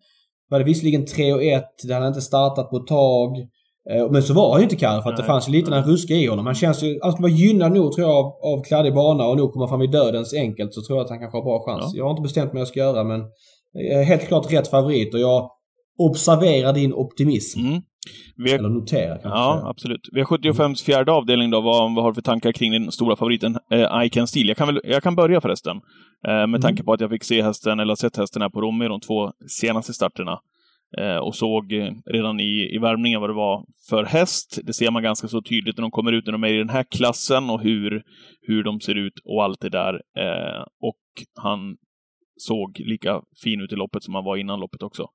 Var det visserligen 3 och 1, det hade inte startat på ett tag. Eh, men så var han ju inte kall för att nej, det fanns ju lite den ruska i honom. Han känns ju, han skulle vara gynnad nog tror jag av, av kladdig bana och nog komma fram i dödens enkelt så tror jag att han kanske har bra chans. Ja. Jag har inte bestämt mig vad jag ska göra men helt klart rätt favorit och jag observerar din optimism. Mm. V Eller notera kanske. Ja, absolut. V75s fjärde avdelning då, vad, vad har du för tankar kring den stora favoriten eh, I Can Steal? Jag kan, väl, jag kan börja förresten. Eh, med mm. tanke på att jag fick se hästen, eller sett hästen här på Romme de två senaste starterna. Eh, och såg eh, redan i, i värmningen vad det var för häst. Det ser man ganska så tydligt när de kommer ut, när de är i den här klassen och hur, hur de ser ut och allt det där. Eh, och han såg lika fin ut i loppet som han var innan loppet också.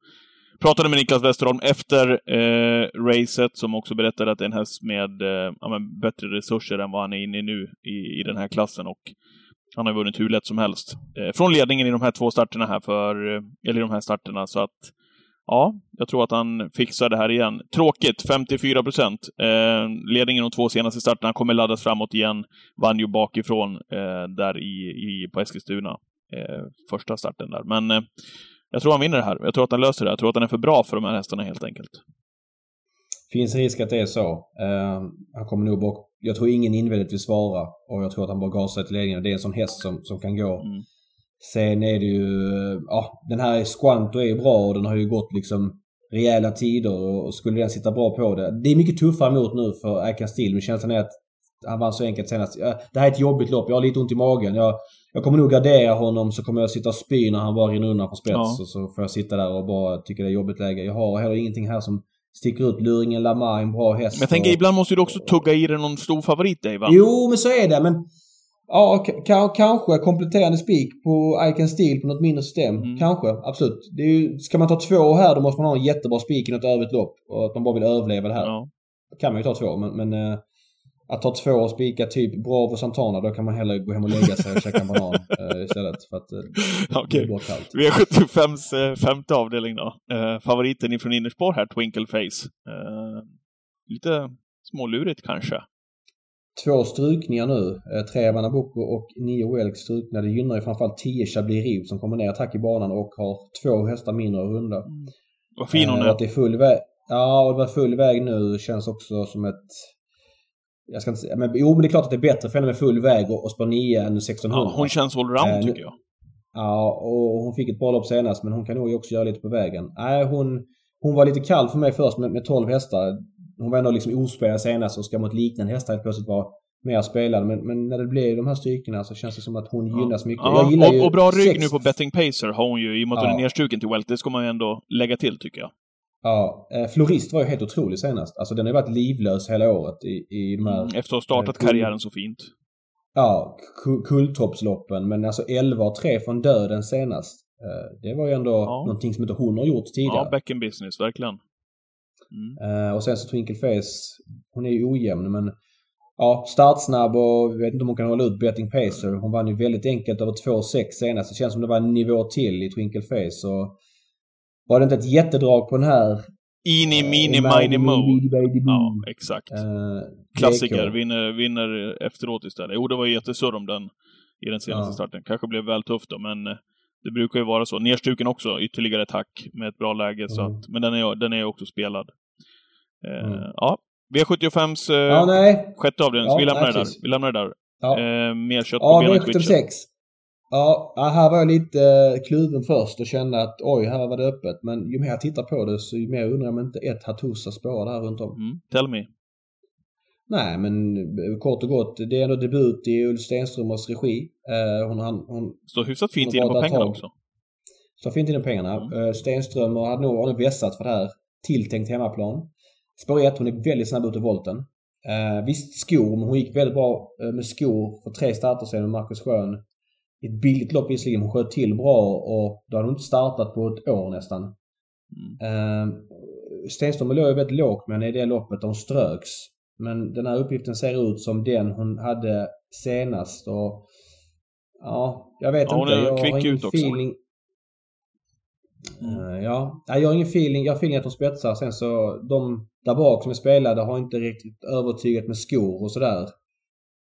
Pratade med Niklas Westerholm efter eh, racet, som också berättade att det är en häst med eh, ja, bättre resurser än vad han är inne i nu i, i den här klassen. Och han har vunnit hur lätt som helst. Eh, från ledningen i de här två starterna här för, eh, eller i de här starterna, så att ja, jag tror att han fixar det här igen. Tråkigt, 54 procent. Eh, ledningen de två senaste starterna kommer laddas framåt igen. Vann ju bakifrån eh, där i, i, på Eskilstuna. Eh, första starten där. Men eh, jag tror han vinner det här. Jag tror att han löser det. Jag tror att han är för bra för de här hästarna helt enkelt. Finns risk att det är så. Uh, han kommer nog bort. Jag tror ingen invändigt vill svara och jag tror att han bara gasar till ledningen. Det är en sån häst som, som kan gå. Mm. Sen är det ju, ja den här Squanto är bra och den har ju gått liksom rejäla tider och skulle den sitta bra på det. Det är mycket tuffare mot nu för Akan Steel. Men känslan är att han vann så enkelt senast. Det här är ett jobbigt lopp. Jag har lite ont i magen. Jag, jag kommer nog gardera honom så kommer jag sitta och spy när han bara rinner undan på spets. Ja. Och så får jag sitta där och bara tycka det är jobbigt läge. Jag har heller ingenting här som sticker ut. Luringen Lamar en bra häst. Men jag tänker, och... ibland måste du också tugga i dig någon stor favorit Dave, Jo, men så är det. Men Ja, kanske kompletterande spik på Icon Steel på något mindre system. Mm. Kanske, absolut. Det är ju, ska man ta två här då måste man ha en jättebra spik i något övrigt lopp. Och att man bara vill överleva det här. Ja. Då kan man ju ta två, men, men äh, att ta två och spika typ Bravo Santana, då kan man hellre gå hem och lägga sig och käka en banan äh, [laughs] istället. För att äh, okay. det blir kallt. V75s femte avdelning då. favoriten ifrån innerspår här, Twinkle Face. lite smålurigt kanske. Två strykningar nu. Eh, tre Vanaboko och nio Welk strukna. Det gynnar ju framförallt 10 Chablis Riv som kommer ner attack i banan och har två hästar mindre att runda. Mm. Vad fin hon eh, är. Det är full väg. Ja, och det var full väg nu känns också som ett... Jag ska inte säga, men jo men det är klart att det är bättre för henne med full väg och, och spara 9 än 1600. Ja, hon känns allround äh, tycker jag. Ja, och hon fick ett bra lopp senast men hon kan nog också göra lite på vägen. Nej, hon, hon var lite kall för mig först med, med 12 hästar hon var ändå liksom ospelad senast och ska mot liknande hästar helt plötsligt vara mer spelad. Men, men när det blir de här strykningarna så känns det som att hon gynnas mycket. Ja. Jag och, och bra rygg sex... nu på Betting Pacer har hon ju i och med att hon är nerstruken till Welt. Det ska man ju ändå lägga till tycker jag. Ja, eh, Florist var ju helt otrolig senast. Alltså den har ju varit livlös hela året i, i de här... Mm, efter att ha startat eh, karriären så fint. Ja, kulltoppsloppen. Men alltså 11 och 3 från döden senast. Eh, det var ju ändå ja. någonting som inte hon har gjort tidigare. Ja, back in business, verkligen. Mm. Uh, och sen så Twinkle Face, hon är ju ojämn men ja, startsnabb och jag vet inte om hon kan hålla ut Betting Pacer. Hon vann ju väldigt enkelt över 2,6 senast. Det känns som det var en nivå till i Twinkle Face. Och var det inte ett jättedrag på den här Ini, mini, mini, mo. Ja, exakt. Uh, Klassiker. Vinner, vinner efteråt istället. Jo, det var jättesurr om den i den senaste ja. starten. Kanske blev väl tufft då, men eh, det brukar ju vara så. Nerstuken också, ytterligare tack med ett bra läge. Mm. Så att, men den är, den är också spelad. Eh, mm. Ja, V75s eh, ja, nej. sjätte avdelning, ja, vi lämnar nej, det där. Vi lämnar det där. Ja. Eh, mer kött ja, på benen V76. Ja, här var jag lite kluven först och kände att oj, här var det öppet. Men ju mer jag tittar på det så ju mer undrar jag om inte ett Hattusa spårar där runt om. Mm. Tell me. Nej, men kort och gott. Det är ändå debut i Ulf Stenströmers regi. Uh, hon, han, hon, Står hyfsat fint inne på pengarna också. Står fint inne på pengarna. Mm. Uh, Stenströmer hade nog, nog vässat för det här. Tilltänkt hemmaplan. Spår 1, hon är väldigt snabb ut i volten. Uh, visst skor, men hon gick väldigt bra med skor för tre starter sedan med Marcus Schön. I ett billigt lopp visserligen. Hon sköt till bra och då hade hon inte startat på ett år nästan. Mm. Stenströmer låg ju väldigt lågt men i det loppet hon ströks. Men den här uppgiften ser ut som den hon hade senast och ja, jag vet ja, inte. Jag har ingen feeling. Mm. Uh, ja, jag har ingen feeling. Jag har feeling att de spetsar. Sen så de där bak som är spelade har inte riktigt övertygat med skor och sådär.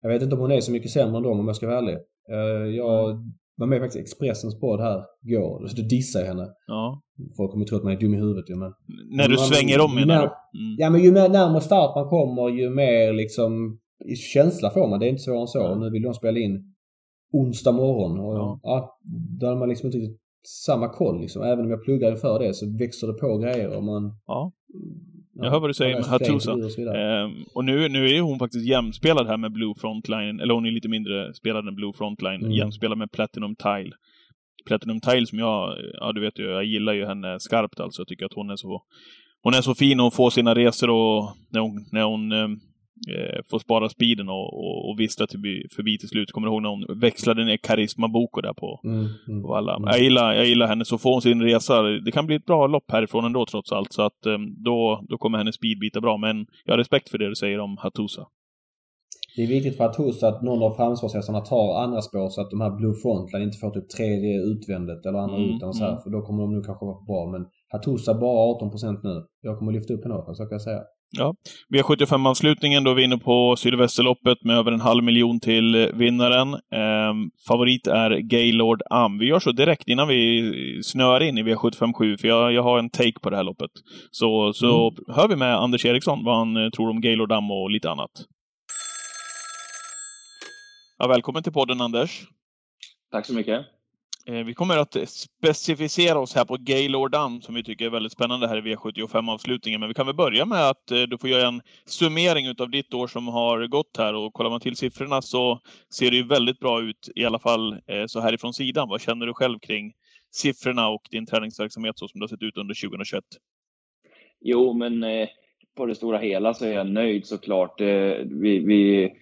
Jag vet inte om hon är så mycket sämre än dem om jag ska vara ärlig. Uh, jag mm var med faktiskt Expressens podd här igår. Så [laughs] du dissar henne. Ja. Folk kommer tro att man är dum i huvudet ju men... När du men, svänger om menar du? Mm. Ja men ju mer närmare start man kommer ju mer liksom känsla får man. Det är inte svårare än så. Mm. Nu vill de spela in onsdag morgon. Och, ja. ja. Då har man liksom inte riktigt samma koll liksom. Även om jag pluggar inför det så växer det på grejer och man... Ja. Jag hör vad du säger med Hattusa. Ehm, och nu, nu är hon faktiskt jämspelad här med Blue Frontline, eller hon är lite mindre spelad än Blue Frontline, mm. jämspelad med Platinum Tile. Platinum Tile som jag, ja du vet ju, jag gillar ju henne skarpt alltså. Jag tycker att hon är så, hon är så fin och får sina resor och när hon, när hon ehm, eh, får spara speeden och, och, och vissla till, förbi till slut. Kommer du ihåg när hon växlade ner Karisma Boko där på, mm, mm, på alla. Mm. Jag, gillar, jag gillar henne, så får hon sin resa. Det kan bli ett bra lopp härifrån ändå trots allt, så att eh, då, då kommer hennes speed bita bra. Men jag har respekt för det du säger om Hattusa. Det är viktigt för Hattusa att någon av framspårshästarna tar andra spår så att de här Blue Frontline inte får typ tredje utvändigt eller andra mm, utan så här, mm. för då kommer de nog kanske vara bra. Men Hattusa bara 18% nu. Jag kommer lyfta upp henne så kan jag säga. Ja. V75-avslutningen, då är vi inne på Sylvesterloppet med över en halv miljon till vinnaren. Eh, favorit är Gaylord Am. Vi gör så direkt innan vi snöar in i V757, för jag, jag har en take på det här loppet. Så, så mm. hör vi med Anders Eriksson vad han eh, tror om Gaylord Am och lite annat. Ja, välkommen till podden Anders. Tack så mycket. Eh, vi kommer att specificera oss här på Gaylord Dam som vi tycker är väldigt spännande här i V75-avslutningen. Men vi kan väl börja med att eh, du får göra en summering av ditt år som har gått här och kollar man till siffrorna så ser det ju väldigt bra ut, i alla fall eh, så så härifrån sidan. Vad känner du själv kring siffrorna och din träningsverksamhet så som det har sett ut under 2021? Jo, men på det stora hela så är jag nöjd såklart. Vi, vi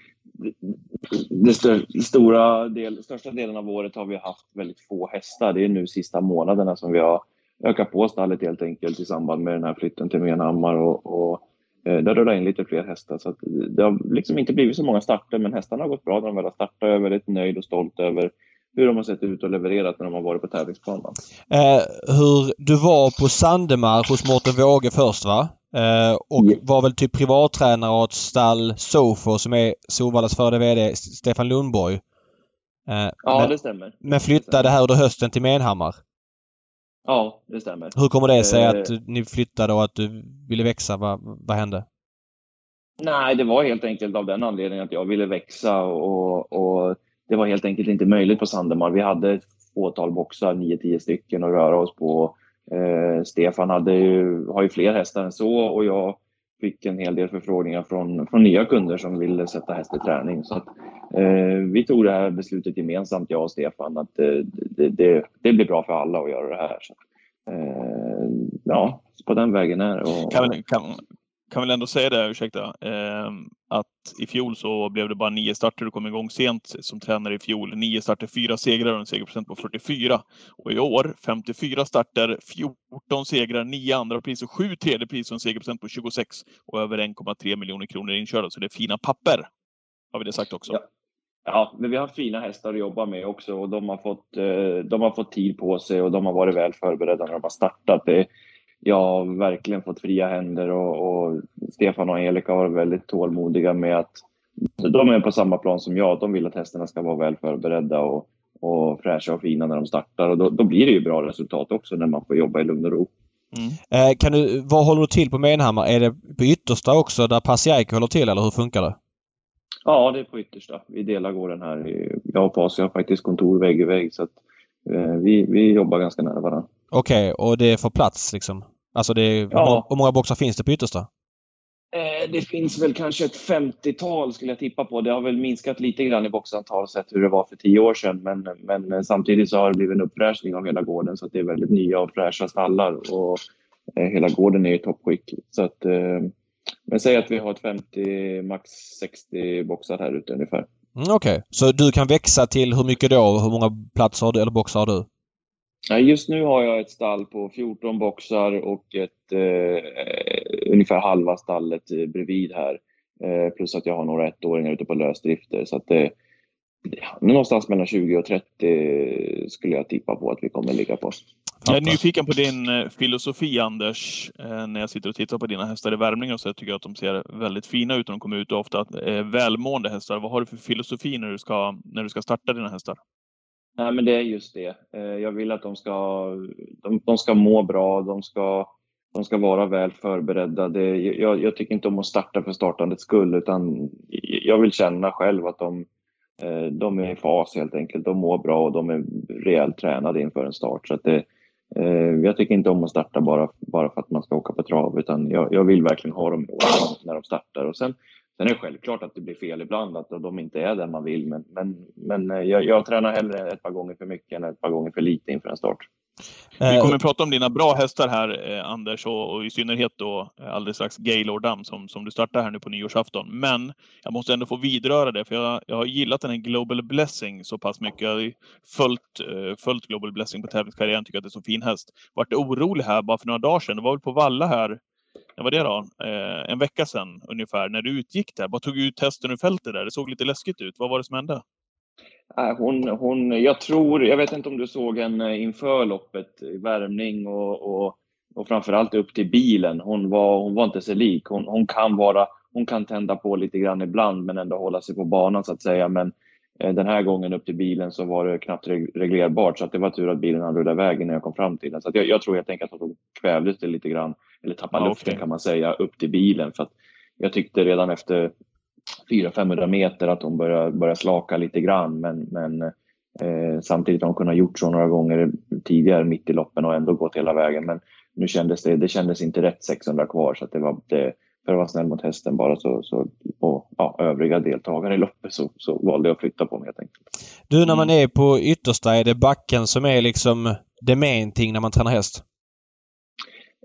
det stora del, största delen av året har vi haft väldigt få hästar. Det är nu sista månaderna som vi har ökat på stallet helt enkelt i samband med den här flytten till Menhammar och, och eh, det rullar in lite fler hästar. Så det har liksom inte blivit så många starter men hästarna har gått bra när de väl har startat. Jag är väldigt nöjd och stolt över hur de har sett ut och levererat när de har varit på tävlingsplanen. Eh, hur du var på Sandemar hos Mårten Våge först va? Eh, och var väl typ privattränare åt stall Sofo som är Solvallas före VD Stefan Lundborg. Eh, ja, men, det stämmer. Men flyttade här under hösten till Menhammar. Ja, det stämmer. Hur kommer det sig att eh, ni flyttade och att du ville växa? Vad, vad hände? Nej, det var helt enkelt av den anledningen att jag ville växa och, och det var helt enkelt inte möjligt på Sandemar. Vi hade ett fåtal boxar, 9-10 stycken att röra oss på. Eh, Stefan hade ju, har ju fler hästar än så och jag fick en hel del förfrågningar från, från nya kunder som ville sätta häst i träning. Så att, eh, vi tog det här beslutet gemensamt, jag och Stefan, att eh, det, det, det, blir bra för alla att göra det här. Så, eh, ja, på den vägen är det. Kan, kan, kan väl ändå säga det, ursäkta, eh, att i fjol så blev det bara nio starter och kom igång sent som tränare i fjol. Nio starter, fyra segrar och en segerprocent på 44. Och i år 54 starter, 14 segrar, nio andra pris och sju tredje pris och en segerprocent på 26 och över 1,3 miljoner kronor inkörda. Så det är fina papper. Har vi det sagt också. Ja. Ja, men vi har fina hästar att jobba med också och de har fått, eh, de har fått tid på sig och de har varit väl förberedda när de har startat. Det, jag har verkligen fått fria händer och, och Stefan och Angelica har varit väldigt tålmodiga med att de är på samma plan som jag. De vill att hästarna ska vara väl förberedda och, och fräscha och fina när de startar och då, då blir det ju bra resultat också när man får jobba i lugn och ro. Mm. Eh, kan du, vad håller du till på Menhammar? Är det på yttersta också där Pasiaiki håller till eller hur funkar det? Ja, det är på yttersta. Vi delar gården här. Jag och Pasi har faktiskt kontor vägg i vägg så att eh, vi, vi jobbar ganska nära varandra. Okej, okay, och det får plats liksom? Alltså det är, ja. hur många boxar finns det på yttersta? Eh, det finns väl kanske ett 50-tal skulle jag tippa på. Det har väl minskat lite grann i boxantal sett hur det var för tio år sedan. Men, men samtidigt så har det blivit en uppfräschning av hela gården så att det är väldigt nya och fräscha stallar. Och eh, hela gården är i toppskick. Så att, eh, men säg att vi har ett 50, max 60 boxar här ute ungefär. Mm, Okej, okay. så du kan växa till hur mycket då? Hur många platser har du, eller boxar har du? Just nu har jag ett stall på 14 boxar och ett, eh, ungefär halva stallet bredvid här. Eh, plus att jag har några ettåringar ute på lösdrifter. Så att det, någonstans mellan 20 och 30 skulle jag tippa på att vi kommer ligga på. Jag är nyfiken på din eh, filosofi, Anders, eh, när jag sitter och tittar på dina hästar i värmning så jag tycker att de ser väldigt fina ut när de kommer ut och ofta eh, välmående hästar. Vad har du för filosofi när du ska, när du ska starta dina hästar? Nej, men det är just det. Eh, jag vill att de ska, de, de ska må bra, de ska, de ska vara väl förberedda. Det, jag, jag, tycker inte om att starta för startandets skull, utan jag vill känna själv att de, eh, de är i fas helt enkelt. De mår bra och de är rejält tränade inför en start. Så att det, eh, jag tycker inte om att starta bara, bara för att man ska åka på trav, utan jag, jag vill verkligen ha dem när de startar. Och sen, sen är det självklart att det blir fel ibland, att de inte är där man vill, men, men, men eh, jag, jag tränar hellre ett par gånger för mycket än ett par gånger för lite inför en start. Vi kommer att prata om dina bra hästar här, eh, Anders, och, och, i synnerhet då eh, alldeles strax Gaylord Dam som, som du startar här nu på nyårsafton. Men jag måste ändå få vidröra det, för jag, jag har gillat den här Global Blessing så pass mycket. Jag har följt, eh, följt Global Blessing på tävlingskarriären, tycker att det är så fin häst. Vart orolig här bara för några dagar sedan. Det var väl på Valla här när var det då? Eh, en vecka sedan ungefär, när du utgick där. Bara tog ut hästen ur fältet där. Det såg lite läskigt ut. Vad var det som hände? Hon, hon, jag tror, jag vet inte om du såg henne inför loppet i värmning och, och, och framförallt upp till bilen. Hon var, hon var inte sig lik. Hon, hon, kan vara, hon kan tända på lite grann ibland men ändå hålla sig på banan så att säga. Men den här gången upp till bilen så var det knappt reglerbart så att det var tur att bilen hann rulla iväg innan jag kom fram till den. Så jag, jag, tror helt enkelt att hon kvävdes det lite grann, eller tappade ja, luften okay. kan man säga, upp till bilen. För jag tyckte redan efter 400-500 meter att hon börjar, börjar slaka lite grann. Men, men eh, samtidigt har hon kunnat gjort så några gånger tidigare mitt i loppen och ändå gått hela vägen. Men nu kändes det, det kändes inte rätt 600 kvar så att det var det, för att vara snäll mot hästen bara så, så och ja, övriga deltagare i loppet så, så valde jag att flytta på mig helt enkelt. Du, när man är på yttersta, är det backen som är liksom det main thing när man tränar häst?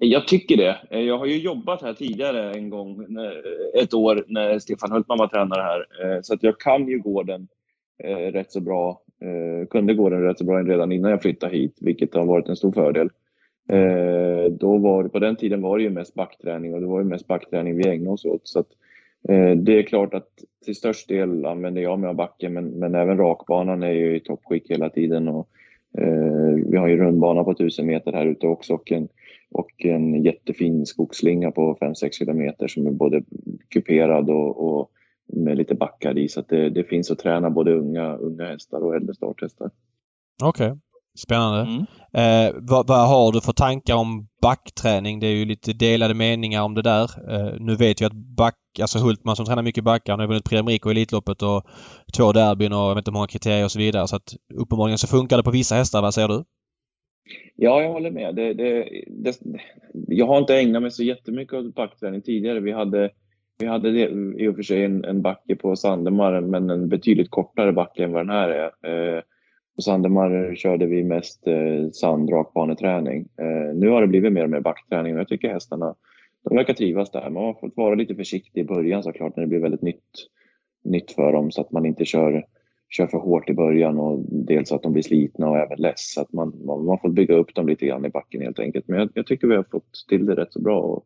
Jag tycker det. Jag har ju jobbat här tidigare en gång, ett år, när Stefan Hultman var tränare här. Eh, så att jag kan ju gården eh, rätt så bra. Eh, kunde gården rätt så bra redan innan jag flyttade hit, vilket har varit en stor fördel. Eh, då var, på den tiden var det ju mest backträning och det var ju mest backträning vi ägnade oss åt. Så att, eh, det är klart att till störst del använder jag mig av backen, men, men även rakbanan är ju i toppskick hela tiden. Och, eh, vi har ju rundbana på 1000 meter här ute också och en och en jättefin skogsslinga på 5-6 kilometer som är både kuperad och, och med lite backar i. Så det, det, finns att träna både unga, unga hästar och äldre starthästar. Okej. Okay. Spännande. Mm. Eh, vad, vad, har du för tankar om backträning? Det är ju lite delade meningar om det där. Eh, nu vet jag att back, alltså Hultman som tränar mycket backar, han har vunnit Prix Rico i Elitloppet och två derbyn och jag vet inte hur många kriterier och så vidare. Så att uppenbarligen så funkar det på vissa hästar. Vad säger du? Ja, jag håller med. Det, det, det, jag har inte ägnat mig så jättemycket åt backträning tidigare. Vi hade, vi hade det, i och för sig en, en backe på Sandemar, men en betydligt kortare backe än vad den här är. Eh, på Sandemar körde vi mest eh, sand rakbaneträning. Eh, nu har det blivit mer och mer backträning och jag tycker hästarna de verkar trivas där. Man har fått vara lite försiktig i början såklart när det blir väldigt nytt, nytt för dem så att man inte kör, kör för hårt i början och dels att de blir slitna och även less. Så att man, man, man får bygga upp dem lite grann i backen helt enkelt. Men jag, jag tycker vi har fått till det rätt så bra och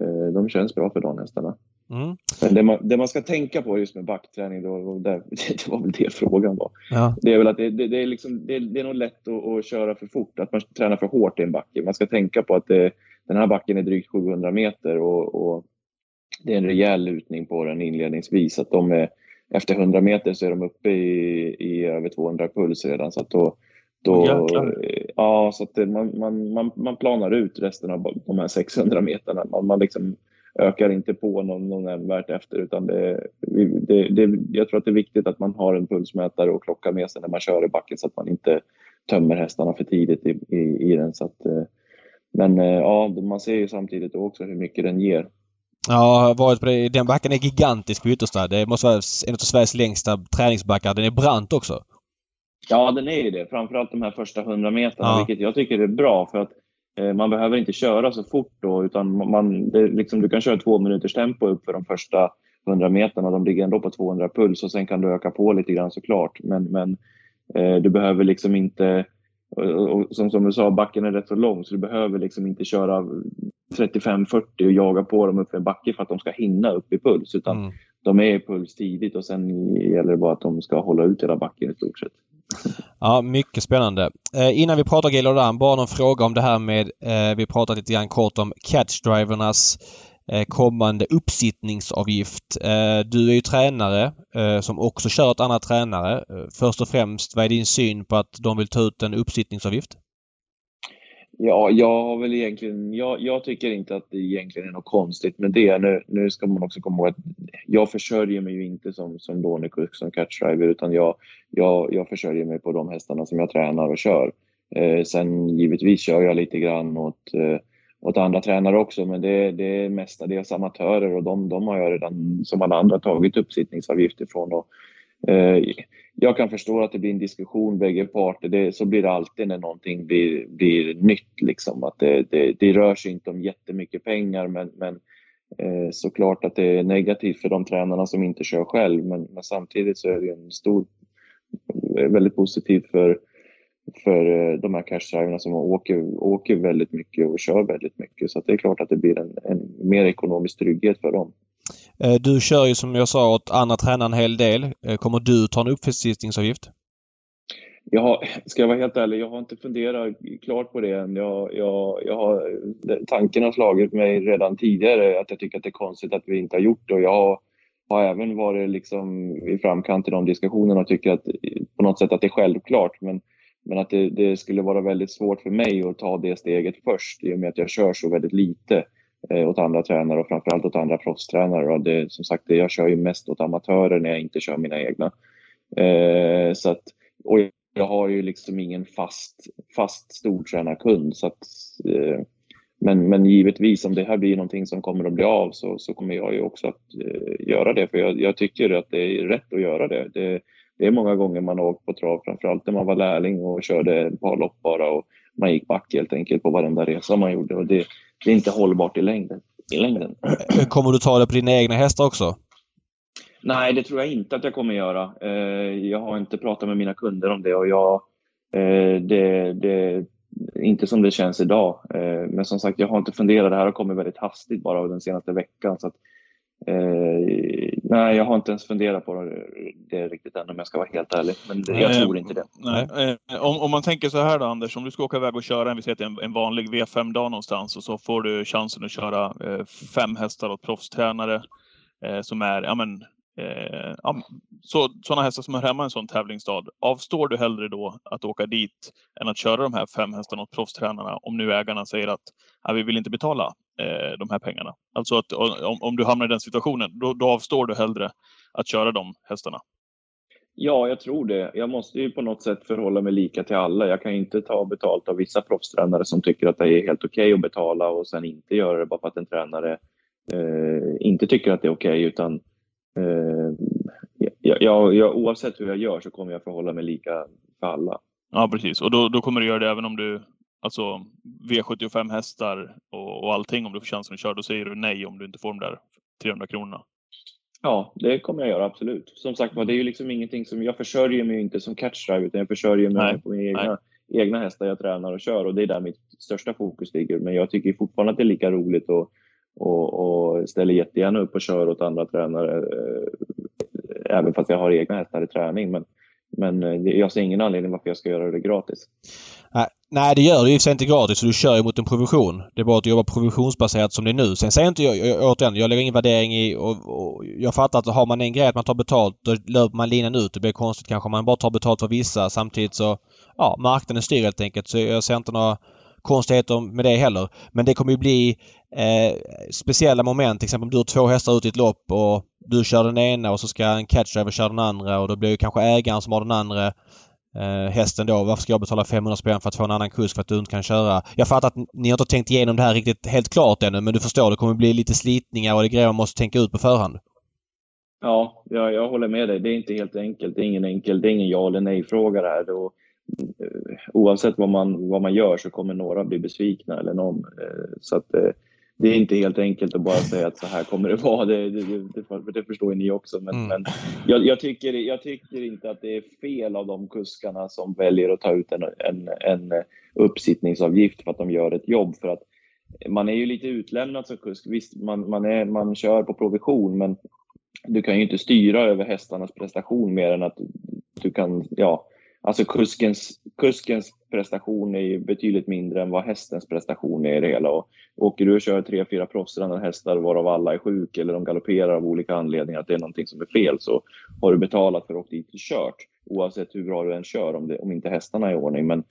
eh, de känns bra för damhästarna. Mm. Men det man, det man, ska tänka på just med backträning, då, det, [laughs] det var väl det frågan var. Ja. Det är väl att det, det, det är, liksom, det, det, är nog lätt att, att, köra för fort, att man tränar för hårt i en backe. Man ska tänka på att den här backen är drygt 700 meter och, och, det är en rejäl lutning på den inledningsvis. Att de är, efter 100 meter så är de uppe i, i över 200 puls redan. Så att då, då, ja, så att man, man, man, man planar ut resten av de här 600 meterna. Man, man liksom ökar inte på någon, någon nämnvärt efter utan det, det, det, jag tror att det är viktigt att man har en pulsmätare och klocka med sig när man kör i backen så att man inte tömmer hästarna för tidigt i, i, i den. Så att, eh, men eh, ja, man ser ju samtidigt också hur mycket den ger. Ja, jag har varit på det. Den backen är gigantisk på yttersta. Det måste vara en av Sveriges längsta träningsbackar. Den är brant också. Ja, den är ju det. Framförallt de här första 100 meterna, ja. vilket jag tycker är bra för att Eh, man behöver inte köra så fort då, utan man, det, liksom, du kan köra två minuters tempo upp för de första 100 meterna. De ligger ändå på 200 puls och sen kan du öka på lite grann såklart. Men, men eh, du behöver liksom inte och som, som du sa, backen är rätt så lång så du behöver liksom inte köra 35-40 och jaga på dem upp för en backe för att de ska hinna upp i puls. Utan mm de är i puls tidigt och sen gäller det bara att de ska hålla ut hela backen i stort sett. Ja, mycket spännande. Eh, innan vi pratar Gaylord bara någon fråga om det här med, eh, vi pratat lite grann kort om catchdrivernas Eh, kommande uppsittningsavgift. Eh, du är ju tränare eh, som också kör ett annat tränare. Eh, först och främst, vad är din syn på att de vill ta ut en uppsittningsavgift? Ja, jag har väl egentligen, jag, jag, tycker inte att det egentligen är något konstigt med det. Nu, nu ska man också komma ihåg att jag försörjer mig ju inte som, som lånekusk, som catchdriver, utan jag, jag, jag försörjer mig på de hästarna som jag tränar och kör. Eh, sen givetvis kör jag lite grann åt eh, åt andra tränare också, men det, det är mestadels amatörer och de, de har jag redan som alla andra tagit uppsittningsavgift ifrån. Och, Eh, jag kan förstå att det blir en diskussion bägge parter. Det, så blir det alltid när någonting blir, blir nytt. Liksom. Att det, det, det rör sig inte om jättemycket pengar men, men eh, såklart att det är negativt för de tränarna som inte kör själv. Men, men samtidigt så är det en stor, väldigt positivt för för eh, de här cashdriverna som åker, åker väldigt mycket och kör väldigt mycket. Så det är klart att det blir en, en mer ekonomisk trygghet för dem. Eh, du kör ju som jag sa åt andra tränare en hel del. Eh, kommer du ta en uppvisningsavgift? Jag har, ska jag vara helt ärlig, jag har inte funderat klart på det än. Jag, jag, jag har, tanken har slagit mig redan tidigare att jag tycker att det är konstigt att vi inte har gjort det. Och jag har, har även varit liksom i framkant i de diskussionerna och tycker att på något sätt att det är självklart. Men men att det, det, skulle vara väldigt svårt för mig att ta det steget först i och med att jag kör så väldigt lite eh, åt andra tränare och framförallt åt andra proffstränare. Och det, som sagt, jag kör ju mest åt amatörer när jag inte kör mina egna. Eh, så att, och jag har ju liksom ingen fast, fast stortränarkund. Så att, eh, men, men givetvis om det här blir någonting som kommer att bli av så, så kommer jag ju också att eh, göra det. För jag, jag, tycker att det är rätt att göra det. det det är många gånger man har åkt på trav, framförallt när man var lärling och körde ett par lopp bara och man gick back helt enkelt på varenda resa man gjorde och det, det är inte hållbart i längden. I längden. [clears throat] Kommer du ta det på dina egna hästar också? Nej, det tror jag inte att jag kommer göra. Eh, jag har inte pratat med mina kunder om det och jag, eh, det, det, inte som det känns idag. Eh, men som sagt, jag har inte funderat. Det här har kommit väldigt hastigt bara den senaste veckan. Så nej, jag har inte ens funderat på det riktigt än om jag ska vara helt ärlig. Men jag tror inte det. Nej. Eh, om, om, man tänker så här då Anders, om du ska åka iväg och köra en, vi säger en, en vanlig V5-dag någonstans och så får du chansen att köra eh, fem hästar åt proffstränare eh, som är ja, men, Eh, så, sådana hästar som hör hemma i en sån tävlingsstad. Avstår du hellre då att åka dit än att köra de här fem hästarna åt proffstränarna om nu ägarna säger att ja, vi vill inte betala eh, de här pengarna? Alltså att om, om du hamnar i den situationen, då, då avstår du hellre att köra de hästarna. Ja, jag tror det. Jag måste ju på något sätt förhålla mig lika till alla. Jag kan inte ta betalt av vissa proffstränare som tycker att det är helt okej okay att betala och sen inte göra det bara för att en tränare eh, inte tycker att det är okej okay, utan jag, jag, jag, oavsett hur jag gör så kommer jag förhålla mig lika för alla. Ja, precis. Och då, då kommer du göra det även om du alltså V75 hästar och, och allting om du får chansen att köra, då säger du nej om du inte får de där 300 kronorna. Ja, det kommer jag göra absolut. Som sagt var, det är ju liksom ingenting som, jag försörjer mig inte som catchdrive utan jag försörjer mig Nej, på mina egna, egna hästar jag tränar och kör och det är där mitt största fokus ligger. Men jag tycker fortfarande att det är lika roligt och, och, och ställer jättegärna upp och kör åt andra tränare eh, även fast jag har egna hästar i träning. Men, men eh, jag ser ingen anledning varför jag ska göra det gratis. Nej, det gör du i och för sig inte gratis du kör ju mot en provision. Det är bara att du jobbar provisionsbaserat som det är nu. Sen säger inte jag, jag återigen, jag lägger ingen värdering i och, och jag fattar att har man en grej att man tar betalt då löper man linan ut. Det blir konstigt kanske om man bara tar betalt för vissa samtidigt så ja, marknaden styr helt enkelt. Så jag ser inte några konstigheter med det heller. Men det kommer ju bli eh, speciella moment. Till exempel om du har två hästar ute i ett lopp och du kör den ena och så ska en catchdriver köra den andra och då blir ju kanske ägaren som har den andra eh, hästen då. Varför ska jag betala 500 spänn för att få en annan kusk för att du inte kan köra? Jag fattar att ni har inte tänkt igenom det här riktigt helt klart ännu men du förstår det kommer bli lite slitningar och det är grejer man måste tänka ut på förhand. Ja, jag, jag håller med dig. Det är inte helt enkelt. Det är ingen enkel, det är ingen ja eller nej-fråga det här. Då, oavsett vad man, vad man gör så kommer några bli besvikna eller någon. Eh, Så att eh, det är inte helt enkelt att bara säga att så här kommer det [laughs] vara. Det, det, det, det förstår ju ni också. Men, Mm. men jag, jag, tycker, jag tycker inte att det är fel av de kuskarna som väljer att ta ut en, en, en uppsittningsavgift för att de gör ett jobb. För att man är ju lite utlämnad som kusk. Visst, man, man, är, man kör på provision, men du kan ju inte styra över hästarnas prestation mer än att du kan, ja, alltså kuskens, kuskens prestation är ju betydligt mindre än vad hästens prestation är i det hela. Och åker du och kör tre, fyra proffsrande hästar varav alla är sjuk eller de galopperar av olika anledningar, att det är någonting som är fel, så har du betalat för att åka dit och kört. Oavsett hur bra du än kör, om, det, om inte hästarna är i ordning. Men,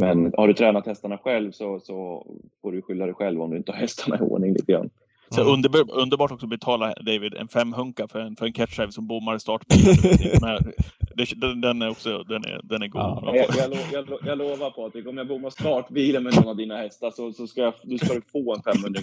men har du tränat hästarna själv så, så får du skylla dig själv om du inte har hästarna i ordning lite grann. Så Mm. underbar, underbart också att betala David en femhunka för en, för en catchdrive som bommar i startbilen. [laughs] Den, den är också den är, den är god. Ja. Jag, jag, lo- jag, lo- jag lovar Patrik, om jag bommar startbilen med någon av dina hästar så, så ska jag, du ska få en 500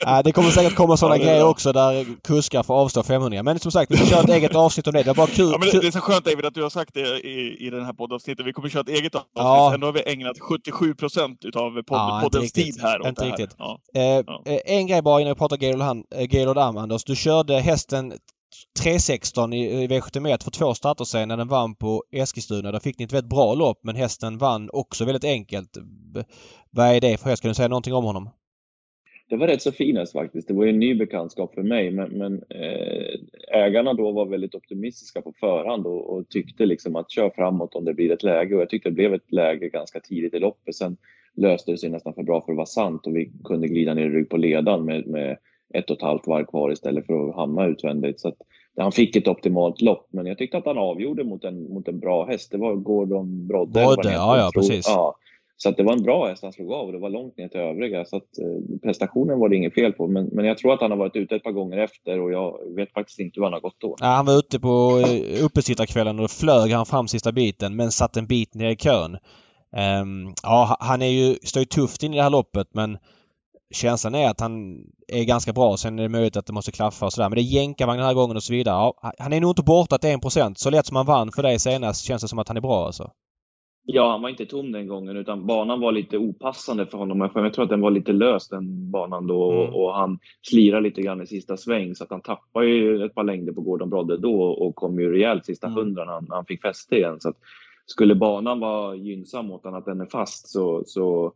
Ja. det kommer säkert komma sådana Ja, grejer också där kuskar får avstå 500. Men som sagt, vi köra ett eget avsnitt om det. Det är bara kul. Ja, men det, det är så skönt David att du har sagt det i, i den här poddavsnittet. Vi kommer köra ett eget avsnitt. Ja. Ändå har vi ägnat 77 procent utav podd, Ja, poddens tid här Inte här. riktigt. Ja. Eh, Ja. eh, En grej bara innan vi pratar Gaylord, Gaylord Am, Anders. Du körde hästen 316 i i V71 för två starter sen när den vann på Eskilstuna. Där fick ni ett väldigt bra lopp men hästen vann också väldigt enkelt. B- Vad är det för häst? Kan du säga någonting om honom? Det var rätt så fin häst faktiskt. Det var ju en ny bekantskap för mig, men, men eh, ägarna då var väldigt optimistiska på förhand och, och tyckte liksom att kör framåt om det blir ett läge. Och jag tyckte det blev ett läge ganska tidigt i loppet. Sen löste det sig nästan för bra för att vara sant och vi kunde glida ner i rygg på ledan med, med ett och ett halvt varv kvar istället för att hamna utvändigt. Så att, han fick ett optimalt lopp, men jag tyckte att han avgjorde mot en, mot en bra häst. Det var Gordon Brodde. Brodde, ja, ja, precis. Ja, så att det var en bra häst han slog av och det var långt ner till övriga. Så att, eh, prestationen var det inget fel på. Men, men jag tror att han har varit ute ett par gånger efter och jag vet faktiskt inte hur han har gått då. Ja, han var ute på eh, uppesittarkvällen och då flög han fram sista biten men satt en bit ner i kön. Ehm, ja, ha- han är ju, står ju tufft in i det här loppet men känslan är att han är ganska bra. Sen är det möjligt att det måste klaffa och sådär. Men det är jänkarvagn den här gången och så vidare. Ja, han är nog inte borta till 1%. Så lätt som han vann för dig senast känns det som att han är bra alltså. Ja, han var inte tom den gången utan banan var lite opassande för honom. Jag tror att den var lite lös den banan då Mm. och han slirade lite grann i sista sväng så att han tappade ju ett par längder på Gordon Brodde då och kom ju rejält sista Mm. hundra när han, när han fick fäste igen. Så att skulle banan vara gynnsam mot honom att den är fast så, så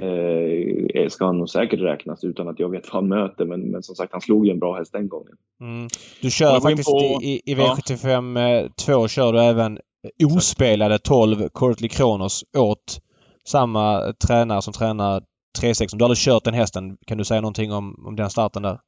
eh, ska han nog säkert räknas utan att jag vet vad han möter. Men, men som sagt, han slog ju en bra häst den gången. Mm. Du kör faktiskt på- i, i, i ja. V75 eh, 2 kör du även ospelade 12 Courtly Kronos åt samma tränare som tränar 316. Du har aldrig kört den hästen. Kan du säga någonting om, om den starten där?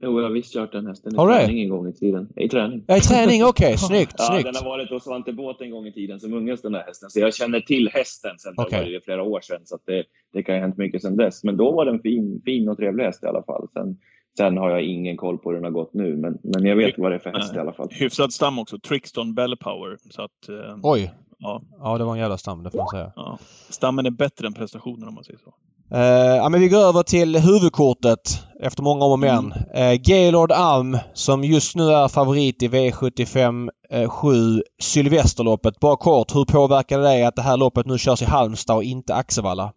Jo, jag har visst kört den hästen i träning en gång i tiden. I träning. Ja, i träning. Okej, snyggt, [laughs] Ja, snyggt. den har varit hos Svante Båth en gång i tiden som unges den där hästen. Så jag känner till hästen sen Okej. det var det flera år sedan. Så att det, det kan ha hänt mycket sedan dess. Men då var den fin, fin och trevlig häst i alla fall. Sen, sen har jag ingen koll på hur den har gått nu. Men, men jag vet vad det är för häst i alla fall. Hyfsad stam också. Trixton Bell Power. Så att, eh, Oj. ja, Ja, det var en jävla stam, det får man säga. ja. Stammen är bättre än prestationen om man säger så. Uh, ja, men vi går över till huvudkortet efter många om och men. Uh, Gaylord Alm som just nu är favorit i V75 eh, sju Sylvesterloppet. Bara kort, hur påverkar det dig att det här loppet nu körs i Halmstad och inte Axevalla?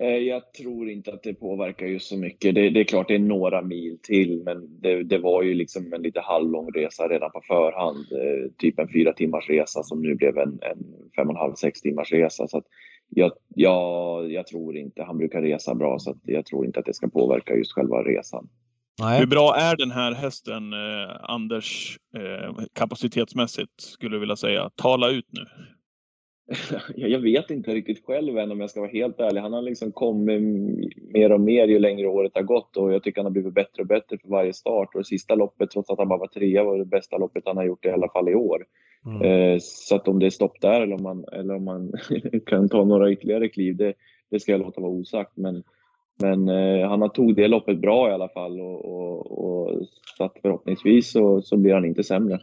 Eh, jag tror inte att det påverkar just så mycket. Det, det, är klart det är några mil till, men det, det, var ju liksom en lite halvlång resa redan på förhand. Eh, typ en fyra timmars resa som nu blev en, en fem och en halv, sex timmars resa. Så jag, jag, jag tror inte, han brukar resa bra, så jag tror inte att det ska påverka just själva resan. Nej. Hur bra är den här hästen, eh, Anders, eh, kapacitetsmässigt, skulle du vilja säga? Tala ut nu. [laughs] jag vet inte riktigt själv än om jag ska vara helt ärlig. Han har liksom kommit mer och mer ju längre året har gått och jag tycker han har blivit bättre och bättre för varje start. Och det sista loppet, trots att han bara var trea, var det bästa loppet han har gjort i alla fall i år. Mm. Eh, så att om det är stopp där eller om man, eller om man [laughs] kan ta några ytterligare kliv, det, det ska jag låta vara osagt. Men, men eh, han har tog det loppet bra i alla fall och, och, och så att förhoppningsvis så, så blir han inte sämre.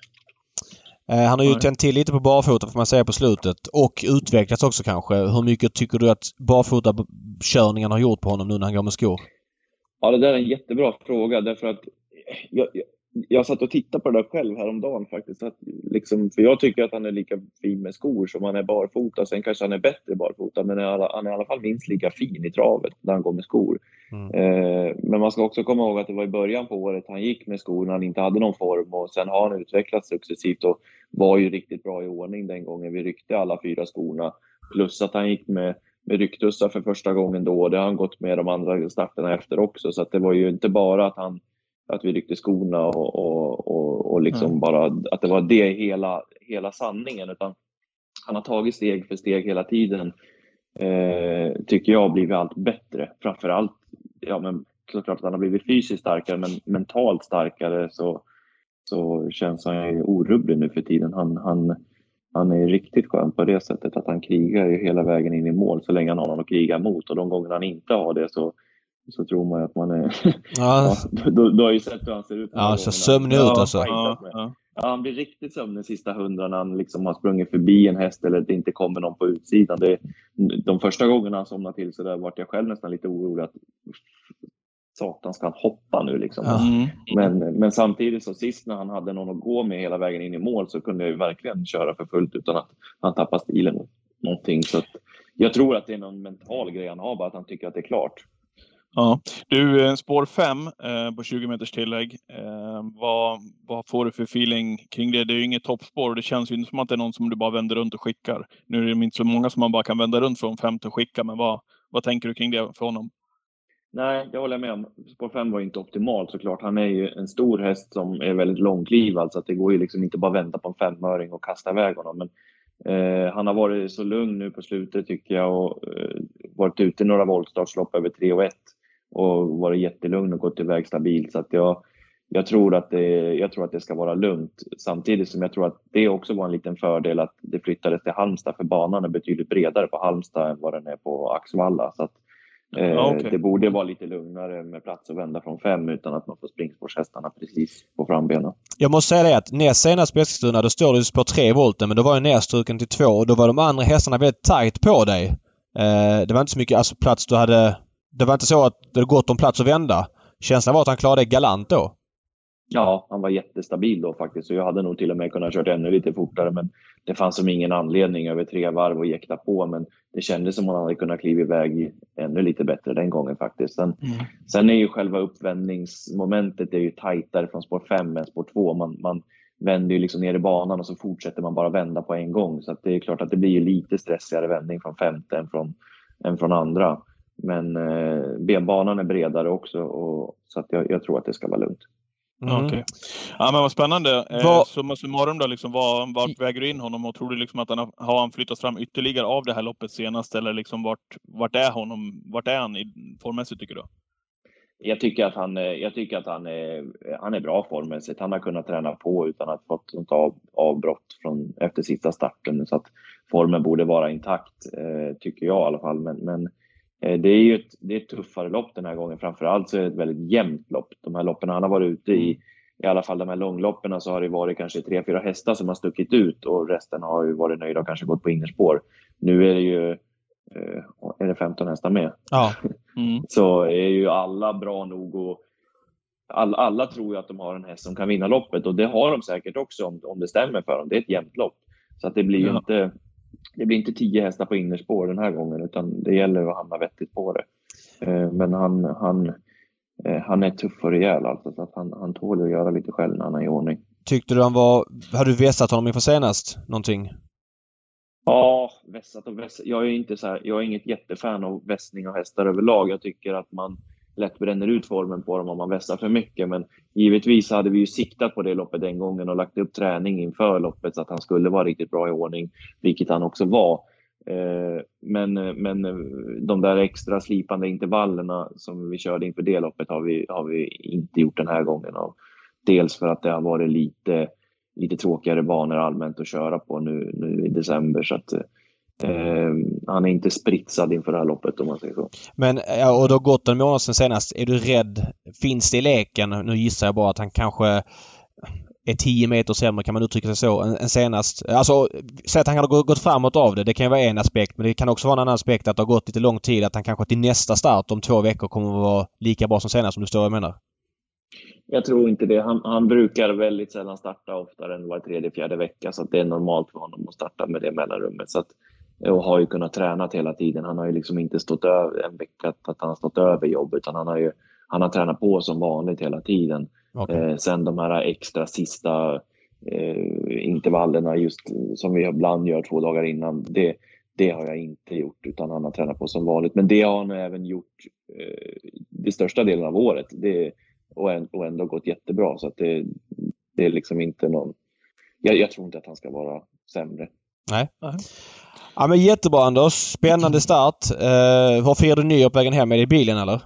Eh, han har ju tänt till lite på barfota får man säga på slutet och utvecklats också kanske. Hur mycket tycker du att barfotakörningen har gjort på honom nu när han går med skor? Ja, det där är en jättebra fråga därför att jag, jag, jag satt och tittade på det där själv häromdagen faktiskt. Att liksom, för jag tycker att han är lika fin med skor som han är barfota. Sen kanske han är bättre barfota, men han är i alla fall minst lika fin i travet när han går med skor. Mm. Eh, men man ska också komma ihåg att det var i början på året han gick med skor när han inte hade någon form och sen har han utvecklats successivt och var ju riktigt bra i ordning den gången vi ryckte alla fyra skorna. Plus att han gick med, med rycktussar för första gången då. Det har han gått med de andra starterna efter också. Så att det var ju inte bara att, han, att vi ryckte skorna och, och, och, och liksom mm. bara att det var det hela, hela sanningen. Utan han har tagit steg för steg hela tiden. Eh, tycker jag blivit allt bättre. Framförallt, ja men såklart att han har blivit fysiskt starkare men mentalt starkare så så känns han ju orubblig nu för tiden. Han, han, han är riktigt skön på det sättet att han krigar ju hela vägen in i mål så länge han har någon att kriga mot och de gånger han inte har det så, så tror man ju att man är... Ja. [laughs] ja då, då har ju sett hur han ser ut. Ja, så sömnig ut alltså. Ja, ja. ja, han blir riktigt sömnig de sista hundra när han liksom har sprungit förbi en häst eller det inte kommer någon på utsidan. Det, de första gångerna han somnade till så där vart jag själv nästan lite orolig att satan ska han hoppa nu liksom. Mm. Men, men samtidigt så sist när han hade någon att gå med hela vägen in i mål så kunde jag ju verkligen köra för fullt utan att han tappar stilen någonting. Så att, jag tror att det är någon mental grej han har, bara att han tycker att det är klart. Ja. Du, eh, spår 5 eh, på 20 meters tillägg. Eh, vad, vad får du för feeling kring det? Det är ju inget toppspår och det känns ju inte som att det är någon som du bara vänder runt och skickar. Nu är det inte så många som man bara kan vända runt från 5 till och skicka, men vad, vad tänker du kring det för honom? Nej, jag håller med om. Spår 5 var inte optimalt såklart. Han är ju en stor häst som är väldigt långlivad så alltså att det går ju liksom inte bara vänta på en femöring och kasta iväg honom. Men eh, han har varit så lugn nu på slutet tycker jag och eh, varit ute i några voltstartslopp över 3 och 1 och varit jättelugn och gått iväg stabilt. Så att jag, jag, tror att det, jag tror att det ska vara lugnt. Samtidigt som jag tror att det också var en liten fördel att det flyttades till Halmstad för banan är betydligt bredare på Halmstad än vad den är på Axvalla. Så att Eh, okay. Det borde vara lite lugnare med plats att vända från fem utan att man får springspårshästarna precis på frambenen. Jag måste säga det att näst senast på Eskilstuna då står du på tre volten men då var jag nedstruken till två och då var de andra hästarna väldigt tight på dig. Eh, det var inte så mycket alltså, plats du hade... Det var inte så att det gått om plats att vända. Känslan var att han klarade det galant då. Ja, han var jättestabil då faktiskt. Så jag hade nog till och med kunnat kört ännu lite fortare. Men det fanns som ingen anledning över tre varv att jäkta på. Men det kändes som att han hade kunnat kliva iväg ännu lite bättre den gången faktiskt. Sen, mm. sen är ju själva uppvändningsmomentet är ju tajtare från spår 5 än spår 2. Man, man vänder ju liksom ner i banan och så fortsätter man bara vända på en gång. Så det är klart att det blir lite stressigare vändning från femte än från, än från andra. Men eh, benbanan är bredare också och, så att jag, jag tror att det ska vara lugnt. Mm. Okay. Ja, men vad spännande. Eh. Summa summarum då, liksom, var, vart väger du in honom och tror du liksom att han har, har han flyttats fram ytterligare av det här loppet senast eller liksom vart, vart är honom, vart är han i, formmässigt tycker du? Jag tycker att han, jag tycker att han är, han är bra formmässigt. Han har kunnat träna på utan att fått något av, avbrott från, efter sista starten. Så att formen borde vara intakt, eh, tycker jag i alla fall. Men, men Eh, det är ju ett, det är ett tuffare lopp den här gången. Framförallt så är det ett väldigt jämnt lopp. De här loppen han har varit ute i, i alla fall de här långloppen, så har det varit kanske tre, fyra hästar som har stuckit ut och resten har ju varit nöjda och kanske gått på innerspår. Nu är det ju eh, är det 15 hästar med. Ja. [laughs] Mm. så är ju alla bra nog och all, alla tror ju att de har en häst som kan vinna loppet och det har de säkert också om, om det stämmer för dem. Det är ett jämnt lopp. Så att det blir ju Ja. inte, det blir inte tio hästar på innerspår den här gången utan det gäller att hamna vettigt på det. Eh, Men han, han, eh, han är tuff och rejäl alltså, så att han, han tål att göra lite själv när han är i ordning. Tyckte du han var... Har du vässat honom inför senast? Någonting? Ja, vässat och vässat. Jag är inte så här, jag är inget jättefan av vässning av hästar överlag. Jag tycker att man lätt bränner ut formen på dem om man vässar för mycket. Men givetvis hade vi ju siktat på det loppet den gången och lagt upp träning inför loppet så att han skulle vara riktigt bra i ordning, vilket han också var. Eh, men, men eh, de där extra slipande intervallerna som vi körde inför det loppet har vi, har vi inte gjort den här gången. Av. Dels för att det har varit lite lite tråkigare banor allmänt att köra på nu, nu i december. Så att, eh, han är inte spritsad inför det här loppet om man säger så. Men, ja, och det har gått en månad sedan senast. Är du rädd? Finns det i leken? Nu gissar jag bara att han kanske är 10 meter sämre, kan man uttrycka sig så, än, senast. Alltså, säg att han har gått, framåt av det. Det kan ju vara en aspekt. Men det kan också vara en annan aspekt att det har gått lite lång tid. Att han kanske till nästa start om två veckor kommer att vara lika bra som senast, om du förstår vad jag menar. Jag tror inte det. Han, han brukar väldigt sällan starta oftare än var tredje, fjärde vecka. Så det är normalt för honom att starta med det mellanrummet. Så att, och har ju kunnat träna hela tiden. Han har ju liksom inte stått över en vecka att han har stått över jobb. Utan han har ju han har tränat på som vanligt hela tiden. Okay. Eh, sen de här extra sista eh, intervallerna just som vi ibland gör två dagar innan. Det, det har jag inte gjort utan han har tränat på som vanligt. Men det har han även gjort eh, det största delen av året. Det, och, och ändå gått jättebra. Så att det, det är liksom inte någon... Jag, jag, tror inte att han ska vara sämre. Nej. Ja men jättebra Anders. Spännande start. Uh, hur firar du nyår på vägen hem? Är det i bilen eller?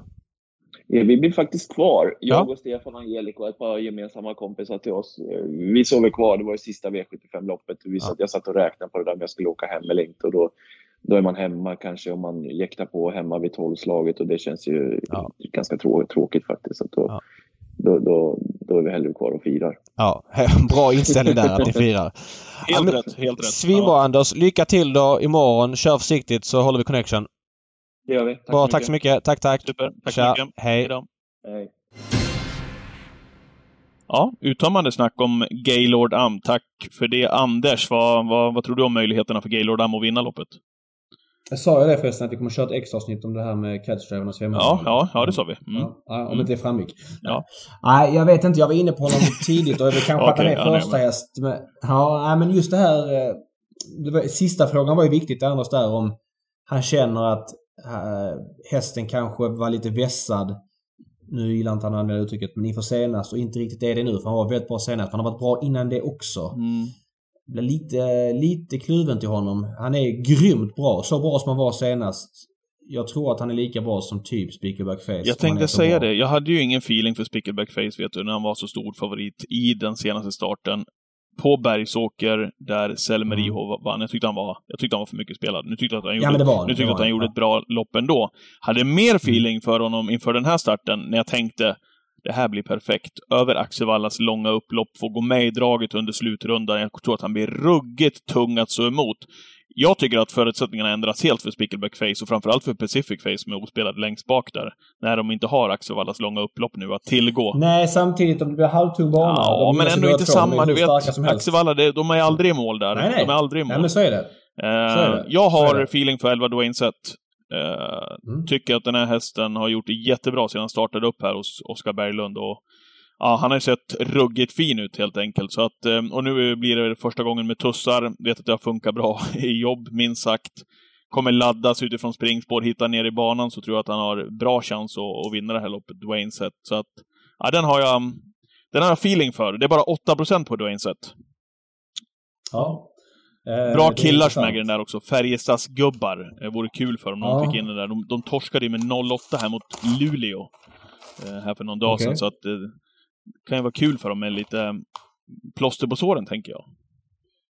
Vi blir faktiskt kvar. Jag Ja. och Stefan Angelico och ett par gemensamma kompisar till oss. Vi sover kvar. Det var det sista V75-loppet. Vi satt, Jag satt och räknade på det där om jag skulle åka hem eller inte. Och då, då är man hemma kanske om man jäktar på hemma vid tolvslaget och det känns ju Ja. ganska trå, tråkigt faktiskt. Så då, Ja. Då, då, då är vi hellre kvar och firar. Ja, [laughs] bra inställning där att ni firar. [laughs] Ja, Helt rätt, helt rätt. Svinbra Anders. Lycka till då imorgon. Kör försiktigt så håller vi connection. Det gör vi. Tack Bra, tack så mycket. Tack, tack. Super. Tack Tja. så mycket. Hej. Hej då. Hej. Ja, uttömmande snack om Gaylord Am. Tack för det, Anders. Vad, vad, vad tror du om möjligheterna för Gaylord Am att vinna loppet? Jag sa ju det förresten att vi kommer köra ett extra avsnitt om det här med catchdriven och svemmen. Ja, ja, ja, det sa vi. Mm. Ja, om inte det framgick. Ja. Nej, jag vet inte. Jag var inne på honom [laughs] tidigt och det kanske att han är ja, nej, första häst. Men, ja, nej, men just det här... eh, Det var, sista frågan var ju viktigt Anders där om han känner att eh, hästen kanske var lite vässad. Nu gillar inte han använda uttrycket, men inför senast och inte riktigt är det nu. För han var väldigt bra senast. Han har varit bra innan det också. Mm. Blir lite, lite kluven till honom. Han är grymt bra. Så bra som han var senast. Jag tror att han är lika bra som typ Speakerback Face. Jag tänkte säga bra. det. Jag hade ju ingen feeling för Spickleback Face, vet du, när han var så stor favorit i den senaste starten. På Bergsåker, där Selmeriho vann. Jag tyckte han var, jag tyckte han var för mycket spelad. Nu tyckte jag att han gjorde, var nu tyckte att han gjorde ett bra lopp ändå. Hade mer feeling för honom inför den här starten, när jag tänkte det här blir perfekt. Över Axevallas långa upplopp, få gå med i draget under slutrundan. Jag tror att han blir ruggigt tung att stå emot. Jag tycker att förutsättningarna ändras helt för Spickleback Face och framförallt för Pacific Face som är ospelad längst bak där. När de inte har Axevallas långa upplopp nu att tillgå. Nej, samtidigt om det blir halvtung bana. Ja, de men ändå inte samma. Du vet. Axevalla, de är aldrig i mål där. Nej, nej. De är aldrig i mål. Nej, men så är det. Eh, så är det. Jag har feeling för 11 Dwayne Sett. Mm. Tycker att den här hästen har gjort det jättebra sedan han startade upp här hos Oskar Berglund. Och, ja, han har ju sett ruggigt fin ut helt enkelt. Så att, eh, och nu blir det första gången med tussar. Vet att det har funkat bra [laughs] i jobb, minst sagt. Kommer laddas utifrån springspår, hittar ner i banan, så tror jag att han har bra chans att, att vinna det här loppet, Dwayne Sett. Så att, ja, den har jag den har jag feeling för. Det är bara 8% på Dwayne Sett. Ja. Eh, Bra killar som äger den där också. Färjestads gubbar. Det vore kul för dem om de Ja. fick in den där. De, de torskade ju med 08 här mot Luleå. Eh, här för någon dag Okej. sedan. Så att det kan ju vara kul för dem med lite eh, plåster på såren, tänker jag.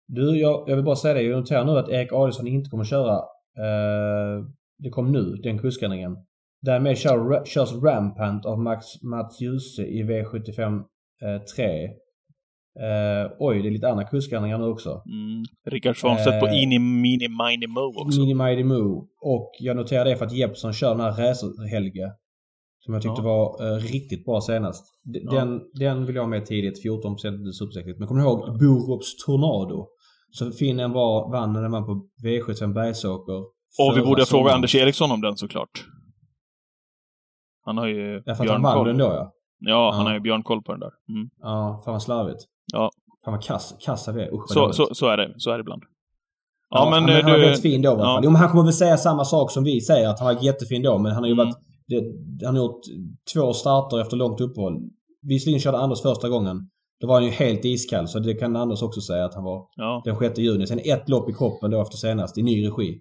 Du, jag, jag vill bara säga det. Jag noterar nu att Erik Adielsson inte kommer köra. Eh, det kom nu, den kursändringen. Därmed kör, körs Rampant av Max, Mats Djuse i V75 eh, 3. Eh, oj, det är lite andra kursändringar nu också. Mm. Rickard Svanstedt på Eh. Ini Mini Mini Mo också. Mini Mighty Moo. Och jag noterar det för att Jeppsson kör den här racerhelge. Som jag tyckte Ja. var eh, riktigt bra senast. D- Ja. Den, den vill jag ha med tidigt. 14% supersäkert. Men kommer ni ihåg Borups Tornado? Så fin den var, vann när den vann på V75 Bergsåker. Och vi borde fråga. Anders Eriksson om den såklart. Han har ju Ja, för att han vann den då ja. Ja, han Ja. har ju björnkoll på den där. Mm. Ja, fan vad slarvigt. Ja. Fan vad kass, kassa vi är. Usch Så, så, så är det. Så är det ibland. Ja, men, eh, han var du... väldigt fin då ja. Jo, men han kommer väl säga samma sak som vi säger, att han var jättefin då. Men han har ju Mm. varit... Det, han har gjort två starter efter långt uppehåll. Visserligen körde Anders första gången. Då var han ju helt iskall, så det kan Anders också säga att han var Ja. den 6 juni. Sen ett lopp i kroppen då efter senast, i ny regi.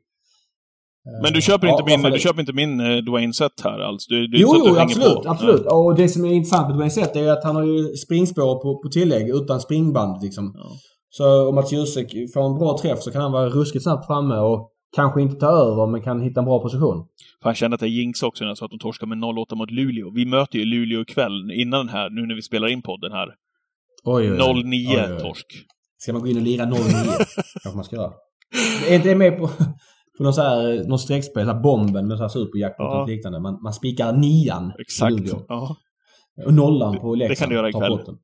Men du köper Ja, inte min, varför du köper inte min eh, Dwayne Set här alls? Du, är Jo, jo, du absolut. absolut. Och det som är intressant med Dwayne Sett är att han har ju springspår på, på tillägg utan springband liksom. Ja. Så om Mats Jusek får en bra träff så kan han vara ruskigt snabbt framme och kanske inte ta över men kan hitta en bra position. För jag kände att jag jinx också när jag sa att de torskade med 0-8 mot Luleå. Vi möter ju Luleå ikväll, innan den här, nu när vi spelar in podden här. Oj, 0-9 torsk. Ska man gå in och lira 0-9? [laughs] kanske man ska göra. Är det med på, på någon så här, någon streckspel, så här bomben med så här superjackpot Ja. och liknande? Man, man spikar nian Exakt. Ja. Och nollan på Leksand. det kan du göra ikväll.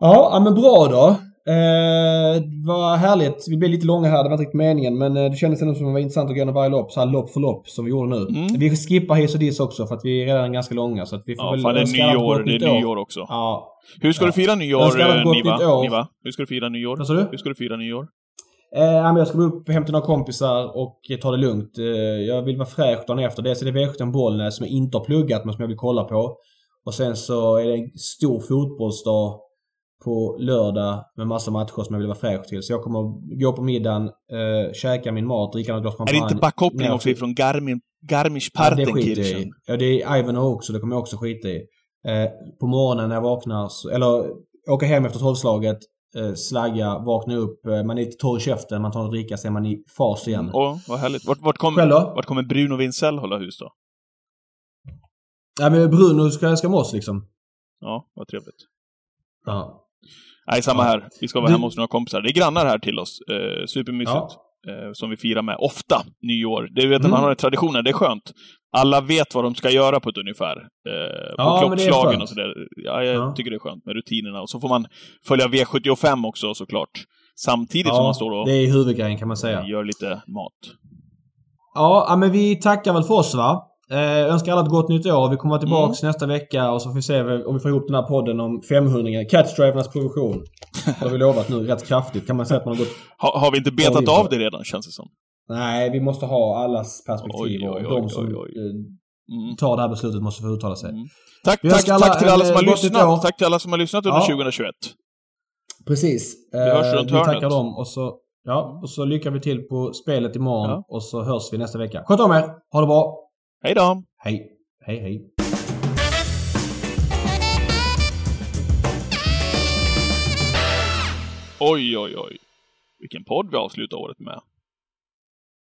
Ja, men bra då. Eh, vad härligt. Vi blev lite långa här, det var inte riktigt meningen. Men eh, det kändes ändå som det var intressant att gå igenom varje lopp, så här lopp för lopp som vi gjorde nu. Mm. Vi skippar hiss och diss också för att vi är redan ganska långa. Så att vi får Ja, väl fan det är nyår, det är år. nyår också. Ja. Hur ska Ja. du fira nyår, eh, Niva? Niva? Hur ska du fira nyår? Vad sa du? Hur ska du fira nyår? Eh, ja, men jag ska gå upp till några kompisar och ta det lugnt. Eh, jag vill vara fräsch dagen efter. Dels är det V75 Bollnäs som jag inte har pluggat men som jag vill kolla på. Och sen så är det en stor fotbollsdag på lördag med massa matcher som jag vill vara fräsch till. Så jag kommer gå på middagen, eh, käka min mat, dricka något glas Är champagne. det inte backkoppling ner också ifrån Garmin, Ja, det Garmisch-Partenkirchen? skiter jag i. Ja, det är Ivanhoe också. Det kommer jag också skita i. Eh, på morgonen när jag vaknar, så, eller åka hem efter tolvslaget, slagga, vakna upp. Eh, man är lite torr i käften, man tar något dricka, sen är man i fas igen. Åh, vad härligt. Vart, vart, kom, vart kommer Bruno Wintzell hålla hus då? Ja, men Bruno ska, ska med oss liksom. Ja, vad trevligt. Ja. Nej, samma Ja. här. Vi ska vara Du- hemma hos några kompisar. Det är grannar här till oss. Eh, supermysigt. Ja. Eh, som vi firar med ofta, nyår. Det vet att Mm. man har traditioner, det är skönt. Alla vet vad de ska göra på ett ungefär. Eh, på Ja, klockslagen och sådär. Ja, jag Ja. tycker det är skönt med rutinerna. Och så får man följa V75 också såklart. Samtidigt som man står och det är huvudgrejen kan man säga. gör lite mat. Ja, ja, men vi tackar väl för oss va? Eh, önskar alla ett gott nytt år. Vi kommer vara tillbaks Mm. nästa vecka och så får vi se om vi får ihop den här podden om 500 Catchdrivernas provision. [laughs] Det har vi lovat nu rätt kraftigt. Kan man säga att man har gått... Ha, har vi inte betat av det redan, känns det som? Nej, vi måste ha allas perspektiv Oj, oj, och de som eh, Mm. tar det här beslutet måste få uttala sig. Mm. Tack, tack, alla tack till alla som har eh, lyssnat. Tack till alla som har lyssnat under Ja. 2021. Precis. Vi hörs Eh, runt vi hörnet. tackar dem och så, ja, och så lyckar vi till på spelet imorgon Ja. och så hörs vi nästa vecka. Sköt om er! Ha det bra! Hej då! Hej! Hej hej! Oj, oj, oj. Vilken podd vi avslutar året med.